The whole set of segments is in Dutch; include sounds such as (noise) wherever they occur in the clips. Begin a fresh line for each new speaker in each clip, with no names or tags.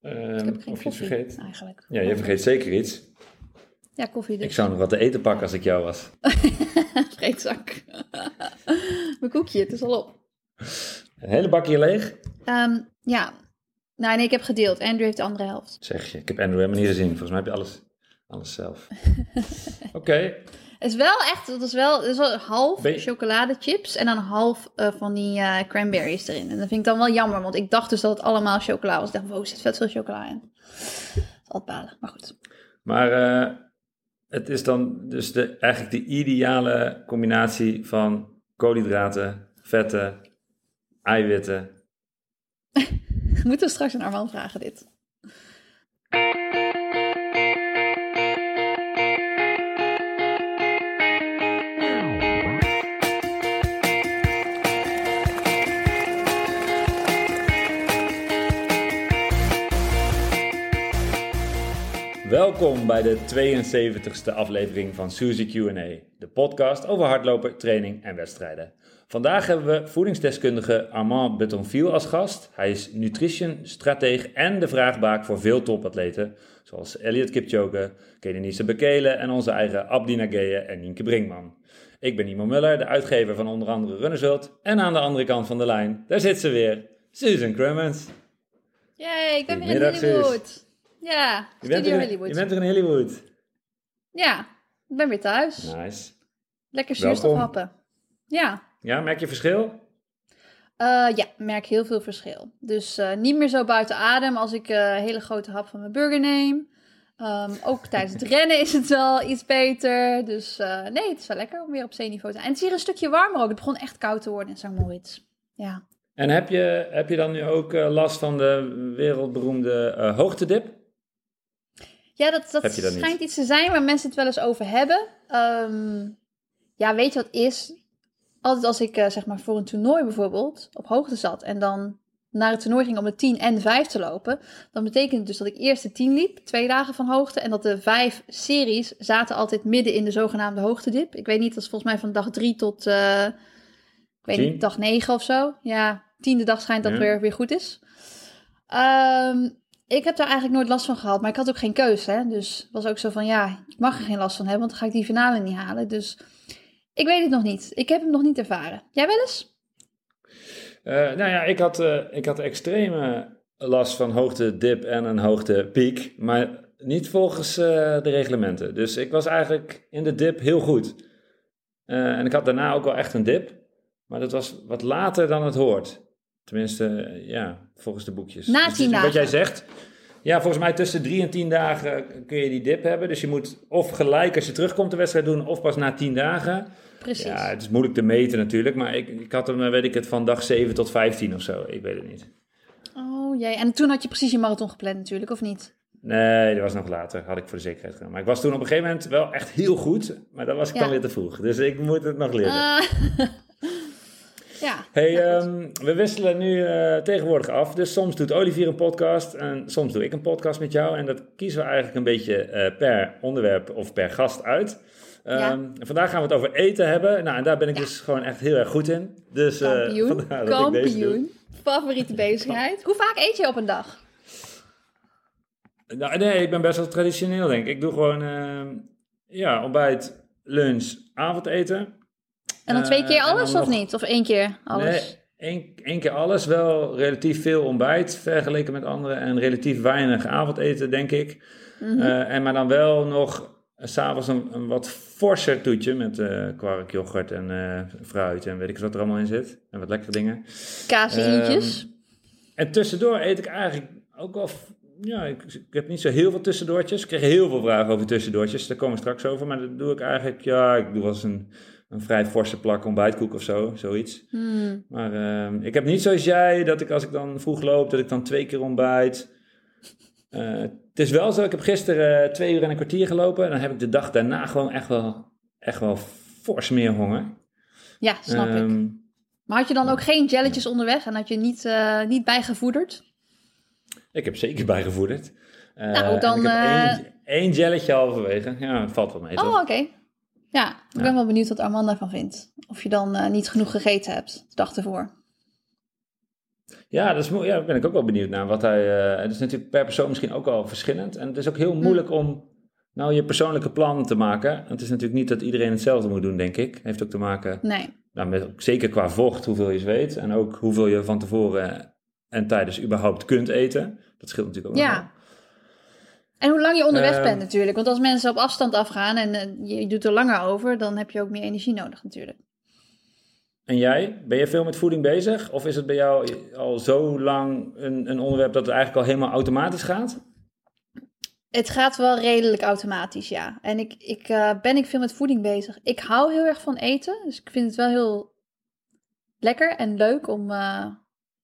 Ehm,
Ik heb geen
of je iets
koffie
vergeet.
eigenlijk.
Ja, je vergeet zeker iets.
Ja, koffie dus.
Ik zou nog wat te eten pakken als ik jou was. (laughs)
Vreedzak. (laughs) Mijn koekje, het is al op.
Een hele bakje leeg?
Ehm, ja. Nou, nee, ik heb gedeeld. Andrew heeft de andere helft.
Zeg je. Ik heb Andrew helemaal niet gezien. Volgens mij heb je alles, alles zelf. (laughs) Oké.
Het is wel echt, het is wel, is wel half
Ben je-
chocoladechips en dan half eh, van die eh, cranberries erin. En dat vind ik dan wel jammer, want ik dacht dus dat het allemaal chocola was. Ik dacht, wow, er zit vet veel chocola in. Dat altijd balen, maar goed.
Maar eh, het is dan dus de, eigenlijk de ideale combinatie van koolhydraten, vetten, eiwitten. (laughs)
Moeten we straks aan Armand vragen dit.
Welkom bij de 72e aflevering van Suzy Q&A, de podcast over hardlopen, training en wedstrijden. Vandaag hebben we voedingsdeskundige Armand Betonville als gast. Hij is nutrition-strateeg en de vraagbaak voor veel topatleten, zoals Elliot Kipchoge, Kenenise Bekele en onze eigen Abdi Nageye en Nienke Brinkman. Ik ben Imo Muller, de uitgever van onder andere Runnersworld. En aan de andere kant van de lijn, daar zit ze weer, Susan Crummins.
Yay, ik ben weer in. Hollywood. Ja,
Je bent, er,
Hollywood.
je bent er in Hollywood.
Ja, ik ben weer thuis.
Nice.
Lekker
Welkom.
zuurstofhappen. Ja.
Ja, merk je verschil?
Eh, ja, merk heel veel verschil. Dus eh, niet meer zo buiten adem als ik eh, een hele grote hap van mijn burger neem. Ehm, ook tijdens het (laughs) rennen is het wel iets beter. Dus nee, het is wel lekker om weer op zeeniveau te zijn. En het is hier een stukje warmer ook. Het begon echt koud te worden in St. Moritz. Ja.
En heb je, heb je dan nu ook last van de wereldberoemde hoogtedip?
Ja, dat, dat
niet?
schijnt iets te zijn waar mensen het wel eens over hebben. Ehm, ja, weet je wat is? Altijd als ik eh, zeg maar voor een toernooi bijvoorbeeld op hoogte zat en dan naar het toernooi ging om de 10 en de 5 te lopen, dan betekent het dus dat ik eerst de 10 liep, twee dagen van hoogte, en dat de vijf series zaten altijd midden in de zogenaamde hoogtedip. Ik weet niet, dat is volgens mij van dag 3 tot eh, ik weet
Tien?
niet, dag 9 of zo. Ja, tiende dag schijnt dat
Ja.
weer, weer goed is. Ehm, ik heb daar eigenlijk nooit last van gehad, maar ik had ook geen keus. Hè? Dus was ook zo van, ja, ik mag er geen last van hebben, want dan ga ik die finale niet halen. Dus ik weet het nog niet. Ik heb hem nog niet ervaren. Jij wel eens?
Eh, nou ja, ik had, eh, ik had extreme last van hoogtedip en een hoogtepiek, maar niet volgens eh, de reglementen. Dus ik was eigenlijk in de dip heel goed. En ik had daarna ook wel echt een dip, maar dat was wat later dan het hoort. Tenminste, eh, ja, volgens de boekjes.
Na
Dus
tien
Wat
dagen.
jij zegt, ja, volgens mij tussen drie en tien dagen kun je die dip hebben. Dus je moet of gelijk als je terugkomt de wedstrijd doen, of pas na tien dagen.
Precies.
Ja, het is moeilijk te meten natuurlijk, maar ik, ik had hem, eh, weet ik het, van dag 7 tot 15 of zo. Ik weet het niet.
Oh jee, en toen had je precies je marathon gepland natuurlijk, of niet?
Nee, dat was nog later. Had ik voor de zekerheid gedaan. Maar ik was toen op een gegeven moment wel echt heel goed, maar dan was ik
Ja.
dan weer te vroeg. Dus ik moet het nog leren.
Ah. (laughs) ja.
Hey, ehm, we wisselen nu eh, tegenwoordig af. Dus soms doet Olivier een podcast en soms doe ik een podcast met jou. En dat kiezen we eigenlijk een beetje eh, per onderwerp of per gast uit. Ehm,
Ja.
vandaag gaan we het over eten hebben. Nou, en daar ben ik
Ja.
dus gewoon echt heel erg goed in. Dus, eh,
Kampioen. (laughs) Kampioen. Favoriete (laughs) bezigheid. Hoe vaak eet je op een dag?
Nou, nee, ik ben best wel traditioneel, denk ik. Ik doe gewoon ehm, ja, ontbijt, lunch, avondeten.
En dan twee
Eh,
keer alles of
nog-
niet? Of één keer alles?
Nee, één, één keer alles. Wel relatief veel ontbijt vergeleken met anderen. En relatief weinig avondeten, denk ik.
Mhm.
Eh, en maar dan wel nog s'avonds een, een wat forser toetje met eh kwark, yoghurt en fruit en weet ik wat er allemaal in zit. En wat lekkere dingen.
Kaasieentjes.
En tussendoor eet ik eigenlijk ook wel... Ja, ik, ik heb niet zo heel veel tussendoortjes. Ik kreeg heel veel vragen over tussendoortjes. Daar komen we straks over. Maar dat doe ik eigenlijk... Ja, ik doe wel eens een, een vrij forse plak ontbijtkoek of zo. Zoiets.
Hmm.
Maar ehm, ik heb niet zoals jij, dat ik als ik dan vroeg loop, dat ik dan twee keer ontbijt. Eh, het is wel zo, ik heb gisteren eh, twee uur en een kwartier gelopen. En dan heb ik de dag daarna gewoon echt wel, echt wel fors meer honger.
Ja, snap ik.
Ehm,
Maar had je dan ook geen jelletjes onderweg en had je niet, eh, niet bijgevoederd?
Ik heb zeker bijgevoederd.
Nou, dan,
ik heb één, één jelletje halverwege. Ja, het valt wel mee,
Oh, oké. Ja, ik ben
Ja.
wel benieuwd wat Armand daarvan vindt. Of je dan eh, niet genoeg gegeten hebt de dag ervoor.
Ja, dat is, mo- ja, daar ben ik ook wel benieuwd naar. Wat hij, eh, het is natuurlijk per persoon misschien ook wel verschillend. En het is ook heel moeilijk om nou je persoonlijke plan te maken. Het is natuurlijk niet dat iedereen hetzelfde moet doen, denk ik. Heeft ook te maken,
Nee.
nou, met, zeker qua vocht, hoeveel je zweet. En ook hoeveel je van tevoren en tijdens überhaupt kunt eten. Dat scheelt natuurlijk ook.
Ja. En hoe lang je onderweg
Ehm.
bent natuurlijk. Want als mensen op afstand afgaan en eh, je doet er langer over, dan heb je ook meer energie nodig natuurlijk.
En jij, ben je veel met voeding bezig? Of is het bij jou al zo lang een, een onderwerp dat het eigenlijk al helemaal automatisch gaat?
Het gaat wel redelijk automatisch, ja. En ik, ik eh, ben ik veel met voeding bezig. Ik hou heel erg van eten. Dus ik vind het wel heel lekker en leuk om, eh,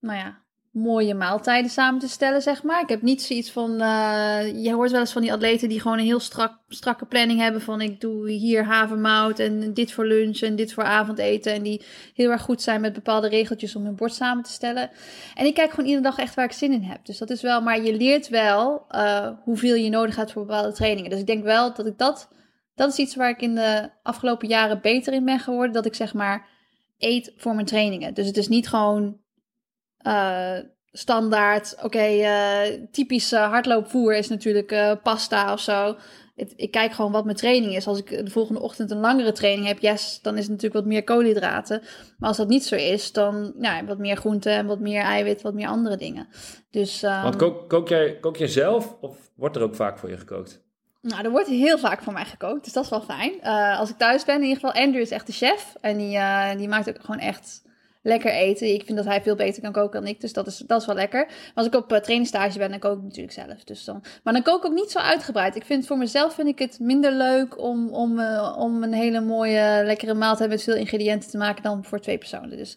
nou ja, mooie maaltijden samen te stellen, zeg maar. Ik heb niet zoiets van... eh, je hoort wel eens van die atleten die gewoon een heel strak, strakke planning hebben van... ik doe hier havermout en dit voor lunch en dit voor avondeten. En die heel erg goed zijn met bepaalde regeltjes om hun bord samen te stellen. En ik kijk gewoon iedere dag echt waar ik zin in heb. Dus dat is wel... Maar je leert wel eh, hoeveel je nodig hebt voor bepaalde trainingen. Dus ik denk wel dat ik dat... Dat is iets waar ik in de afgelopen jaren beter in ben geworden. Dat ik zeg maar eet voor mijn trainingen. Dus het is niet gewoon eh, standaard. Oké, eh, typisch eh, hardloopvoer is natuurlijk pasta of zo. Het- ik kijk gewoon wat mijn training is. Als ik de volgende ochtend een langere training heb, yes, dan is het natuurlijk wat meer koolhydraten. Maar als dat niet zo is, dan ja, wat meer groente en wat meer eiwit, wat meer andere dingen. Dus ehm,
Want kook, kook, jij, kook jij zelf of wordt er ook vaak voor je gekookt?
Nou, er wordt heel vaak voor mij gekookt, dus dat is wel fijn. Als ik thuis ben, in ieder geval, Andrew is echt de chef. En die, die maakt ook gewoon echt lekker eten. Ik vind dat hij veel beter kan koken dan ik, dus dat is, dat is wel lekker. Maar als ik op uh, trainingstage ben, dan kook ik natuurlijk zelf. Dus dan, maar dan kook ik ook niet zo uitgebreid. Ik vind voor mezelf vind ik het minder leuk om, om, eh, om een hele mooie, lekkere maaltijd met veel ingrediënten te maken dan voor twee personen. Dus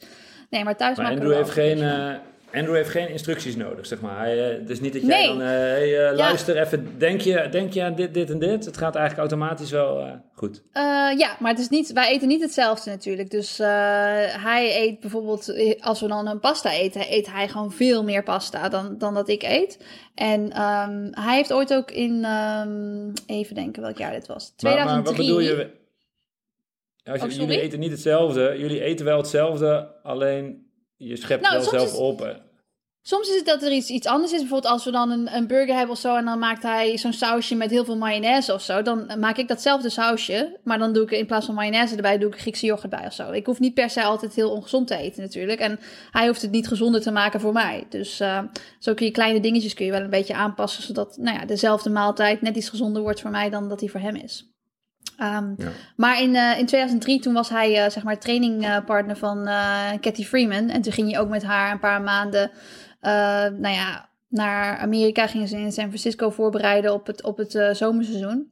nee, maar thuis
Maar
maken
Andrew
we
heeft, geen, eh, Andrew heeft geen instructies nodig, zeg maar. Hij, is niet dat jij
Nee.
dan, eh, hey, eh, luister even, denk je, denk je aan dit, dit en dit? Het gaat eigenlijk automatisch wel goed.
Ja, maar het is niet, wij eten niet hetzelfde natuurlijk. Dus hij eet bijvoorbeeld, als we dan een pasta eten, eet hij gewoon veel meer pasta dan, dan dat ik eet. En ehm, hij heeft ooit ook in, ehm, even denken welk jaar dit was,
Maar, maar
2003.
wat bedoel je? Als je
Oh,
jullie eten niet hetzelfde, jullie eten wel hetzelfde, alleen je schept
Nou,
wel zelf
is-
op.
Soms is het dat er iets, iets anders is. Bijvoorbeeld als we dan een, een burger hebben of zo en dan maakt hij zo'n sausje met heel veel mayonaise of zo. Dan maak ik datzelfde sausje, maar dan doe ik in plaats van mayonaise erbij, doe ik Griekse yoghurt bij of zo. Ik hoef niet per se altijd heel ongezond te eten natuurlijk. En hij hoeft het niet gezonder te maken voor mij. Dus eh, zo kun je kleine dingetjes kun je wel een beetje aanpassen, zodat nou ja, dezelfde maaltijd net iets gezonder wordt voor mij dan dat die voor hem is. Ehm,
Ja.
maar in, eh, in 2003, toen was hij eh, zeg maar trainingpartner van eh Cathy Freeman. En toen ging hij ook met haar een paar maanden nou ja, naar Amerika. Gingen ze in San Francisco voorbereiden op het, op het zomerseizoen.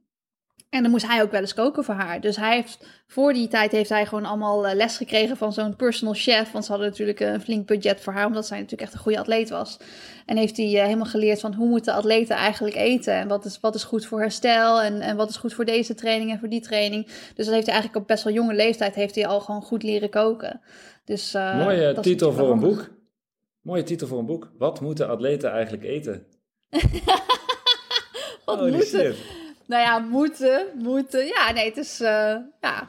En dan moest hij ook wel eens koken voor haar. Dus hij heeft, voor die tijd heeft hij gewoon allemaal eh, les gekregen van zo'n personal chef. Want ze hadden natuurlijk een flink budget voor haar, omdat zij natuurlijk echt een goede atleet was. En heeft hij eh, helemaal geleerd van hoe moeten atleten eigenlijk eten. En wat is, wat is goed voor herstel en, en wat is goed voor deze training en voor die training. Dus dat heeft hij eigenlijk op best wel jonge leeftijd heeft hij al gewoon goed leren koken. Dus, eh,
Mooie
dat
titel voor een boek. Mooie titel voor een boek. Wat moeten atleten eigenlijk eten? (laughs)
Wat
Holy
moeten? Nou ja, moeten, moeten. Ja, nee, het is, eh, ja,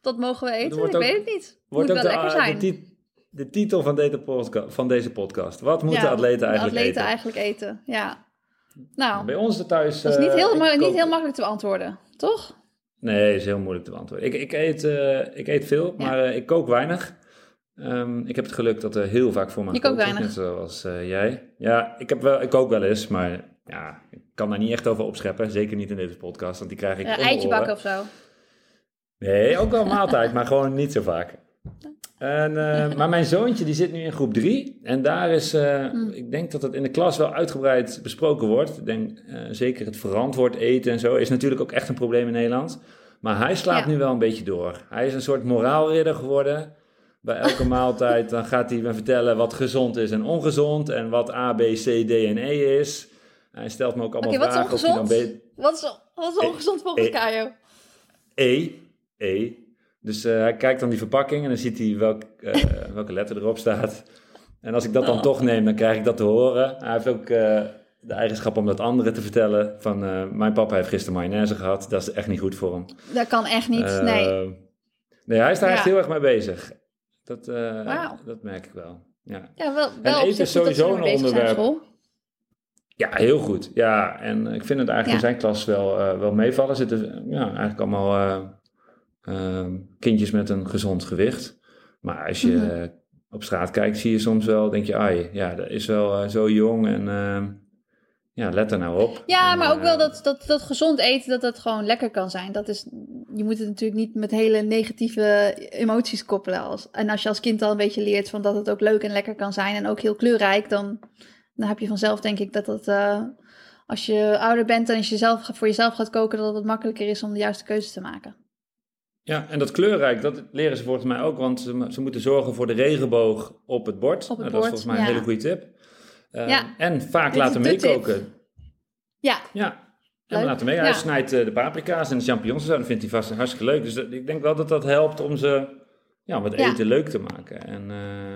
dat mogen we eten. Ik
ook-
weet het niet.
Wordt
Moet
ook
wel
de,
lekker zijn.
De, de titel van van deze podcast. Wat moeten
Ja,
atleten eigenlijk
atleten
eten?
eigenlijk eten, ja. Nou,
Bij ons thuis...
dat is niet
eh,
heel, niet heel makkelijk te beantwoorden, toch?
Nee, is heel moeilijk te beantwoorden. Ik, ik, eet, eh, ik eet veel,
Ja.
maar ik kook weinig. Ehm, ik heb het geluk dat er heel vaak voor me
Je kookt
gekookt wordt, net zoals eh, jij. Ja, ik, heb wel, ik kook wel eens, maar ja, ik kan daar niet echt over opscheppen. Zeker niet in deze podcast, want die krijg ik
Ja, eitje
oren.
bakken of zo.
Nee, ook wel maaltijd, maar gewoon niet zo vaak. En, eh, maar mijn zoontje die zit nu in groep 3. En daar is, eh,
Mm.
ik denk dat het in de klas wel uitgebreid besproken wordt. Ik denk eh, zeker het verantwoord eten en zo is natuurlijk ook echt een probleem in Nederland. Maar hij slaat
Ja.
nu wel een beetje door. Hij is een soort moraalridder geworden. Bij elke (laughs) maaltijd dan gaat hij me vertellen wat gezond is en ongezond. En wat A, B, C, D en E is. Hij stelt me ook allemaal
Oké, wat is
vragen dan
ongezond?
weet...
Wat is, wat is
Eh,
ongezond volgens
eh,
Kajo?
E. E. Dus hij kijkt dan die verpakking en dan ziet hij welk, (laughs) welke letter erop staat. En als ik dat dan
Oh.
toch neem, dan krijg ik dat te horen. Hij heeft ook de eigenschap om dat anderen te vertellen. Van, mijn papa heeft gisteren mayonaise gehad. Dat is echt niet goed voor hem.
Dat kan echt niet, nee.
Nee, hij is daar
Ja.
echt heel erg mee bezig. Dat, dat merk ik wel. Ja.
Ja, wel,
En
wel
eten
zich
is sowieso een onderwerp. Ja, heel goed. Ja, en ik vind het eigenlijk
Ja.
in zijn klas wel, eh, wel meevallen. Er zitten ja, eigenlijk allemaal eh, ehm, kindjes met een gezond gewicht. Maar als je
Mhm.
op straat kijkt, zie je soms wel, denk je, ai, ja, dat is wel eh, zo jong en ehm, ja, let er nou op.
Ja,
En,
maar ook wel dat, dat, dat gezond eten, dat dat gewoon lekker kan zijn. Dat is, je moet het natuurlijk niet met hele negatieve emoties koppelen. Als, en als je als kind al een beetje leert van dat het ook leuk en lekker kan zijn en ook heel kleurrijk, dan, dan heb je vanzelf denk ik dat dat, eh, als je ouder bent en als je zelf, voor jezelf gaat koken, dat het makkelijker is om de juiste keuze te maken.
Ja, en dat kleurrijk, dat leren ze volgens mij ook, want ze, ze moeten zorgen voor de regenboog op het bord.
Op het
Nou, dat is volgens mij een hele goede tip. Eh,
Ja.
En vaak
Dit
laten meekoken.
Ja,
Ja, en
Leuk.
laten mee. Hij
Ja.
snijdt eh, de paprika's en de champignons en zo. Dat vindt hij vast hartstikke leuk. Dus dat- ik denk wel dat dat helpt om ze ja, om het
Ja.
eten leuk te maken. En eh,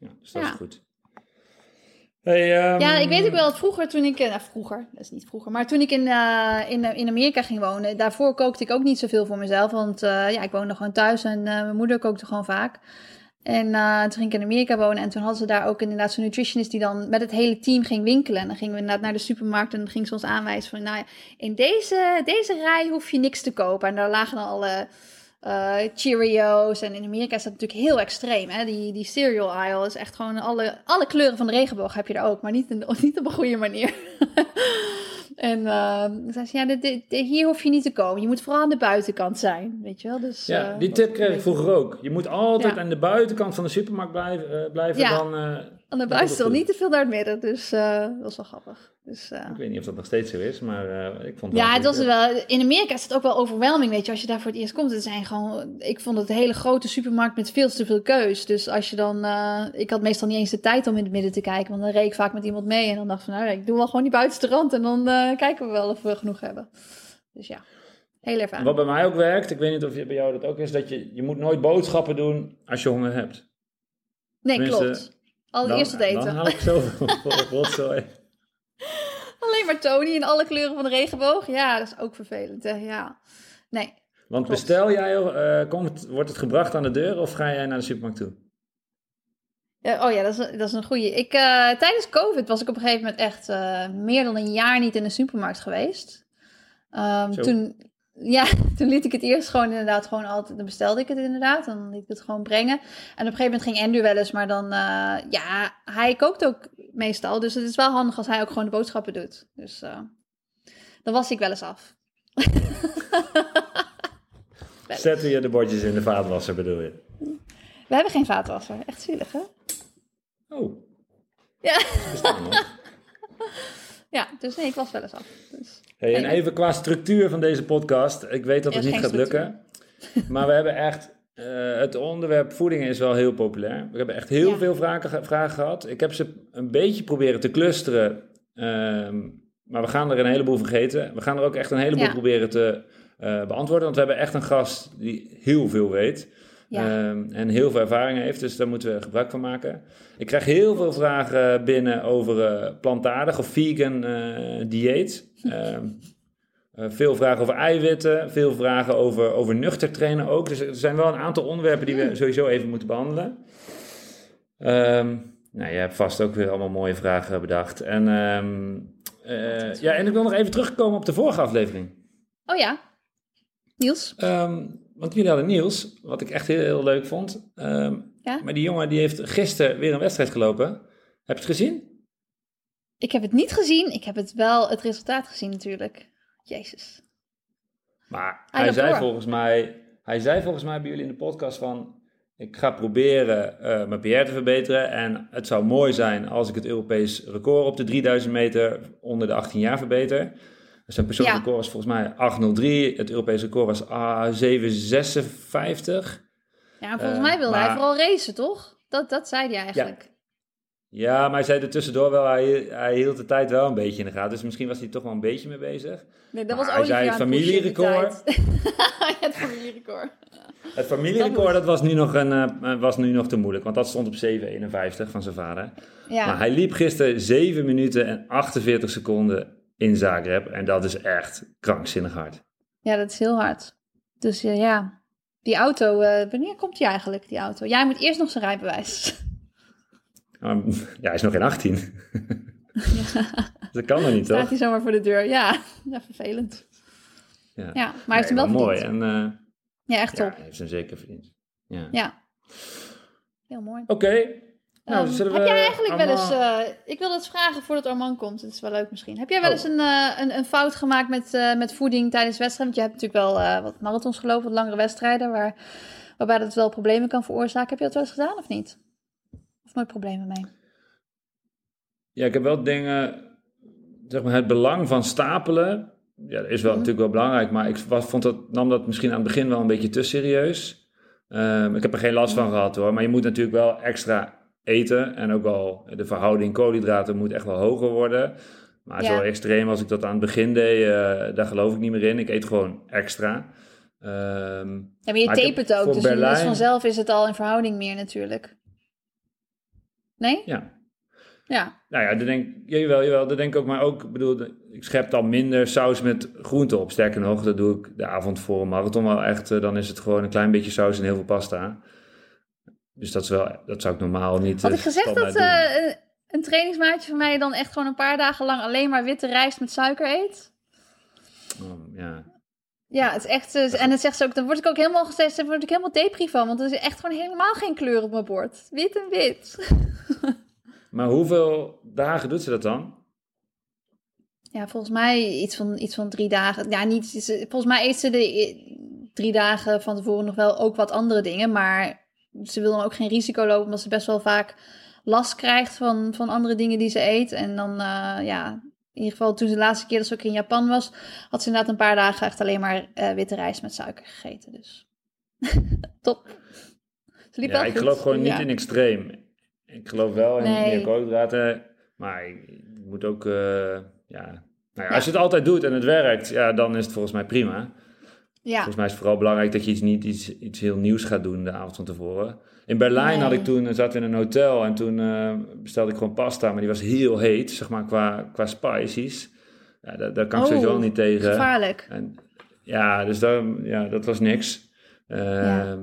ja, dus dat
Ja.
is goed. Hey, ehm,
Ja, ik weet ook wel dat vroeger toen ik... eh, Nou, vroeger, dat is niet vroeger. Maar toen ik in, eh, in, in Amerika ging wonen... Daarvoor kookte ik ook niet zoveel voor mezelf. Want eh, ja, ik woonde gewoon thuis en eh, mijn moeder kookte gewoon vaak. En eh, toen ging ik in Amerika wonen. En toen hadden ze daar ook inderdaad zo'n nutritionist... die dan met het hele team ging winkelen. En dan gingen we inderdaad naar de supermarkt... en dan ging ze ons aanwijzen van... Nou ja, in deze, deze rij hoef je niks te kopen. En daar lagen dan alle... eh, Cheerios. En in Amerika is dat natuurlijk heel extreem. Hè? Die, die cereal aisle is echt gewoon alle, alle kleuren van de regenboog heb je er ook. Maar niet, in- (laughs) niet op een goede manier. (laughs) en dan zei ze, ja, dit, hier hoef je niet te komen. Je moet vooral aan de buitenkant zijn. Weet je wel? Dus,
Ja,
eh,
die tip kreeg ik vroeger ook. Je moet altijd
Ja.
aan de buitenkant van de supermarkt blijven. eh, blijven
Ja.
dan, eh,
Aan de buitenkant, niet te veel naar het midden. Dus dat was wel grappig. Dus,
Ik weet niet of dat nog steeds zo is, maar ik vond het wel
Ja, het was wel, in Amerika is het ook wel overwhelming, weet je, als je daar voor het eerst komt. Het zijn gewoon, ik vond het een hele grote supermarkt met veel te veel keus. Dus als je dan, ik had meestal niet eens de tijd om in het midden te kijken, want dan reed ik vaak met iemand mee en dan dacht ik van, nou, ik doe wel gewoon die buitenste rand en dan kijken we wel of we genoeg hebben. Dus ja, heel ervaring.
Wat bij mij ook werkt, ik weet niet of je- bij jou dat ook is, dat je, je moet nooit boodschappen doen als je honger hebt.
Nee,
tenminste,
klopt. Allereerst het eten.
Dan haal ik zoveel (laughs) rotzooi. (laughs)
Alleen maar Tony in alle kleuren van de regenboog. Ja, dat is ook vervelend, hè? Ja. Nee,
Want
Klopt.
bestel jij, eh, komt, wordt het gebracht aan de deur of ga jij naar de supermarkt toe?
Oh ja, dat is, dat is een goeie. Ik, eh, tijdens COVID was ik op een gegeven moment echt eh, meer dan een jaar niet in een supermarkt geweest. Ehm, toen, ja, (laughs) toen liet ik het eerst gewoon inderdaad gewoon altijd, dan bestelde ik het inderdaad, dan liet ik het gewoon brengen. En op een gegeven moment ging Andrew wel eens, maar dan, eh, ja, hij kookt ook meestal, dus het is wel handig als hij ook gewoon de boodschappen doet. Dus dan was ik wel eens af. (laughs)
Zetten je de bordjes in de vaatwasser bedoel je?
We hebben geen vaatwasser, echt zielig hè?
Oh,
Ja. (laughs) Ja, dus nee, ik was wel eens af. Dus.
Hey, en even qua structuur van deze podcast. Ik weet dat het niet gaat lukken. Maar we hebben (laughs) echt... eh, het onderwerp voeding is wel heel populair. We hebben echt heel
Ja.
veel vragen, ge- vragen gehad. Ik heb ze een beetje proberen te clusteren. ehm, maar we gaan er een heleboel vergeten. We gaan er ook echt een heleboel
Ja.
proberen te eh, beantwoorden. Want we hebben echt een gast die heel veel weet.
Ja.
Ehm, en heel veel ervaring heeft, dus daar moeten we gebruik van maken. Ik krijg heel veel vragen binnen over eh, plantaardig of vegan eh, dieet. Ehm, eh, veel vragen over eiwitten, veel vragen over, over nuchter trainen ook. Dus er zijn wel een aantal onderwerpen die we sowieso even moeten behandelen. Ehm, nou, je hebt vast ook weer allemaal mooie vragen bedacht. En, ja, en ik wil nog even terugkomen op de vorige aflevering.
Oh ja, Niels?
Ehm, want jullie hadden Niels, wat ik echt heel, heel leuk vond. Ehm,
Ja?
Maar die jongen die heeft gisteren weer een wedstrijd gelopen. Heb je het gezien?
Ik heb het niet gezien. Ik heb het wel het resultaat gezien natuurlijk. Jezus.
Maar
Hij
zei,
door.
volgens mij, hij zei volgens mij bij jullie in de podcast van... Ik ga proberen eh, mijn PR te verbeteren. En het zou mooi zijn als ik het Europees record op de 3000 meter onder de 18 jaar verbeter. Dus zijn persoonlijk
Ja.
record was volgens mij 8.03. Het Europees record was ah, 7.56.
Ja, en volgens
Eh,
mij wilde hij vooral racen, toch? Dat, dat zei hij eigenlijk.
Ja, maar hij zei er tussendoor wel, hij, hij hield de tijd wel een beetje in de gaten. Dus misschien was hij toch wel een beetje mee bezig.
Nee, dat
Maar
was
hij zei (laughs)
het
familierecord.
het familierecord.
Het familierecord, dat was nu, nog een, eh, was nu nog te moeilijk, want dat stond op 7,51 van zijn vader.
Ja,
Maar hij liep gisteren 7 minuten en 48 seconden in Zagreb. En dat is echt krankzinnig hard.
ja, dat is heel hard. Dus eh, ja, die auto, eh, wanneer komt die eigenlijk, die auto? Jij moet eerst nog zijn rijbewijs. (laughs)
ja, hij is nog geen 18. (laughs) dat kan er niet,
Staat
toch?
hij zomaar voor de deur. Ja, (laughs) ja vervelend.
Ja,
Ja, maar hij heeft hem wel
mooi. En, eh,
Ja, echt top.
hij heeft hem zeker verdiend. Ja.
Ja. Heel mooi.
Oké. Nou, zullen
heb
we
jij eigenlijk wel eens... eh, ik wil het vragen voordat Armand komt. Het is wel leuk misschien. Heb jij wel
Oh.
eens een, eh, een, een fout gemaakt met, eh, met voeding tijdens wedstrijden? Want je hebt natuurlijk wel wat marathons gelopen, wat langere wedstrijden... Waar, waarbij dat wel problemen kan veroorzaken. Heb je dat wel eens gedaan of niet? Of nooit problemen mee?
Ja, ik heb wel dingen, zeg maar, het belang van stapelen. Ja, dat is wel
Mhm.
natuurlijk wel belangrijk, maar ik was, vond dat, nam dat misschien aan het begin wel een beetje te serieus. Ehm, ik heb er geen last van gehad hoor, maar je moet natuurlijk wel extra eten. En ook wel de verhouding koolhydraten moet echt wel hoger worden. Maar
Ja.
zo extreem als ik dat aan het begin deed, eh, daar geloof ik niet meer in. Ik eet gewoon extra. Ehm,
Ja, maar je tapert ook, dus, dus
Berlijn-
vanzelf is het al in verhouding meer natuurlijk. Nee?
ja,
Ja.
Nou ja, dat denk, jawel, jawel, dat denk ik ook. Maar ook, ik bedoel, ik schep dan minder saus met groenten op. Sterker nog, dat doe ik de avond voor een marathon wel echt. eh, Dan is het gewoon een klein beetje saus en heel veel pasta. Dus dat, is wel, dat zou ik normaal niet
Had
eh,
ik gezegd dat eh, een- een trainingsmaatje van mij dan echt gewoon een paar dagen lang alleen maar witte rijst met suiker eet?
Oh, ja.
Ja, het is echt. eh, en het zegt ze ook, dan word ik ook helemaal gezegd, dan word ik helemaal depri van, want er is echt gewoon helemaal geen kleur op mijn bord. Wit en wit. (laughs)
Maar hoeveel dagen doet ze dat dan?
Ja, volgens mij iets van, iets van drie dagen. Ja, niet, volgens mij eet ze de eh, drie dagen van tevoren nog wel ook wat andere dingen, maar ze wil dan ook geen risico lopen, omdat ze best wel vaak last krijgt van, van andere dingen die ze eet. En dan, eh, ja, in ieder geval toen ze de laatste keer dat ze ook in Japan was, had ze inderdaad een paar dagen echt alleen maar eh, witte rijst met suiker gegeten. Dus (laughs) top. Ze liep
Ja, ik
goed.
geloof gewoon niet in extreem. Ik geloof wel in
Nee.
meer koolhydraten. Maar ik moet ook, eh, ja... Nou ja,
Ja.
als je het altijd doet en het werkt, ja, dan is het volgens mij prima.
Ja,
Volgens mij is het vooral belangrijk dat je iets, niet iets, iets heel nieuws gaat doen de avond van tevoren. In Berlijn had ik toen, eh, zat in een hotel en toen eh, bestelde ik gewoon pasta, maar die was heel heet, zeg maar, qua, qua spices. Ja, daar, daar kan ik
Oh,
sowieso niet tegen.
gevaarlijk.
En, ja, dus daar, ja, dat was niks. Ehm,
Ja.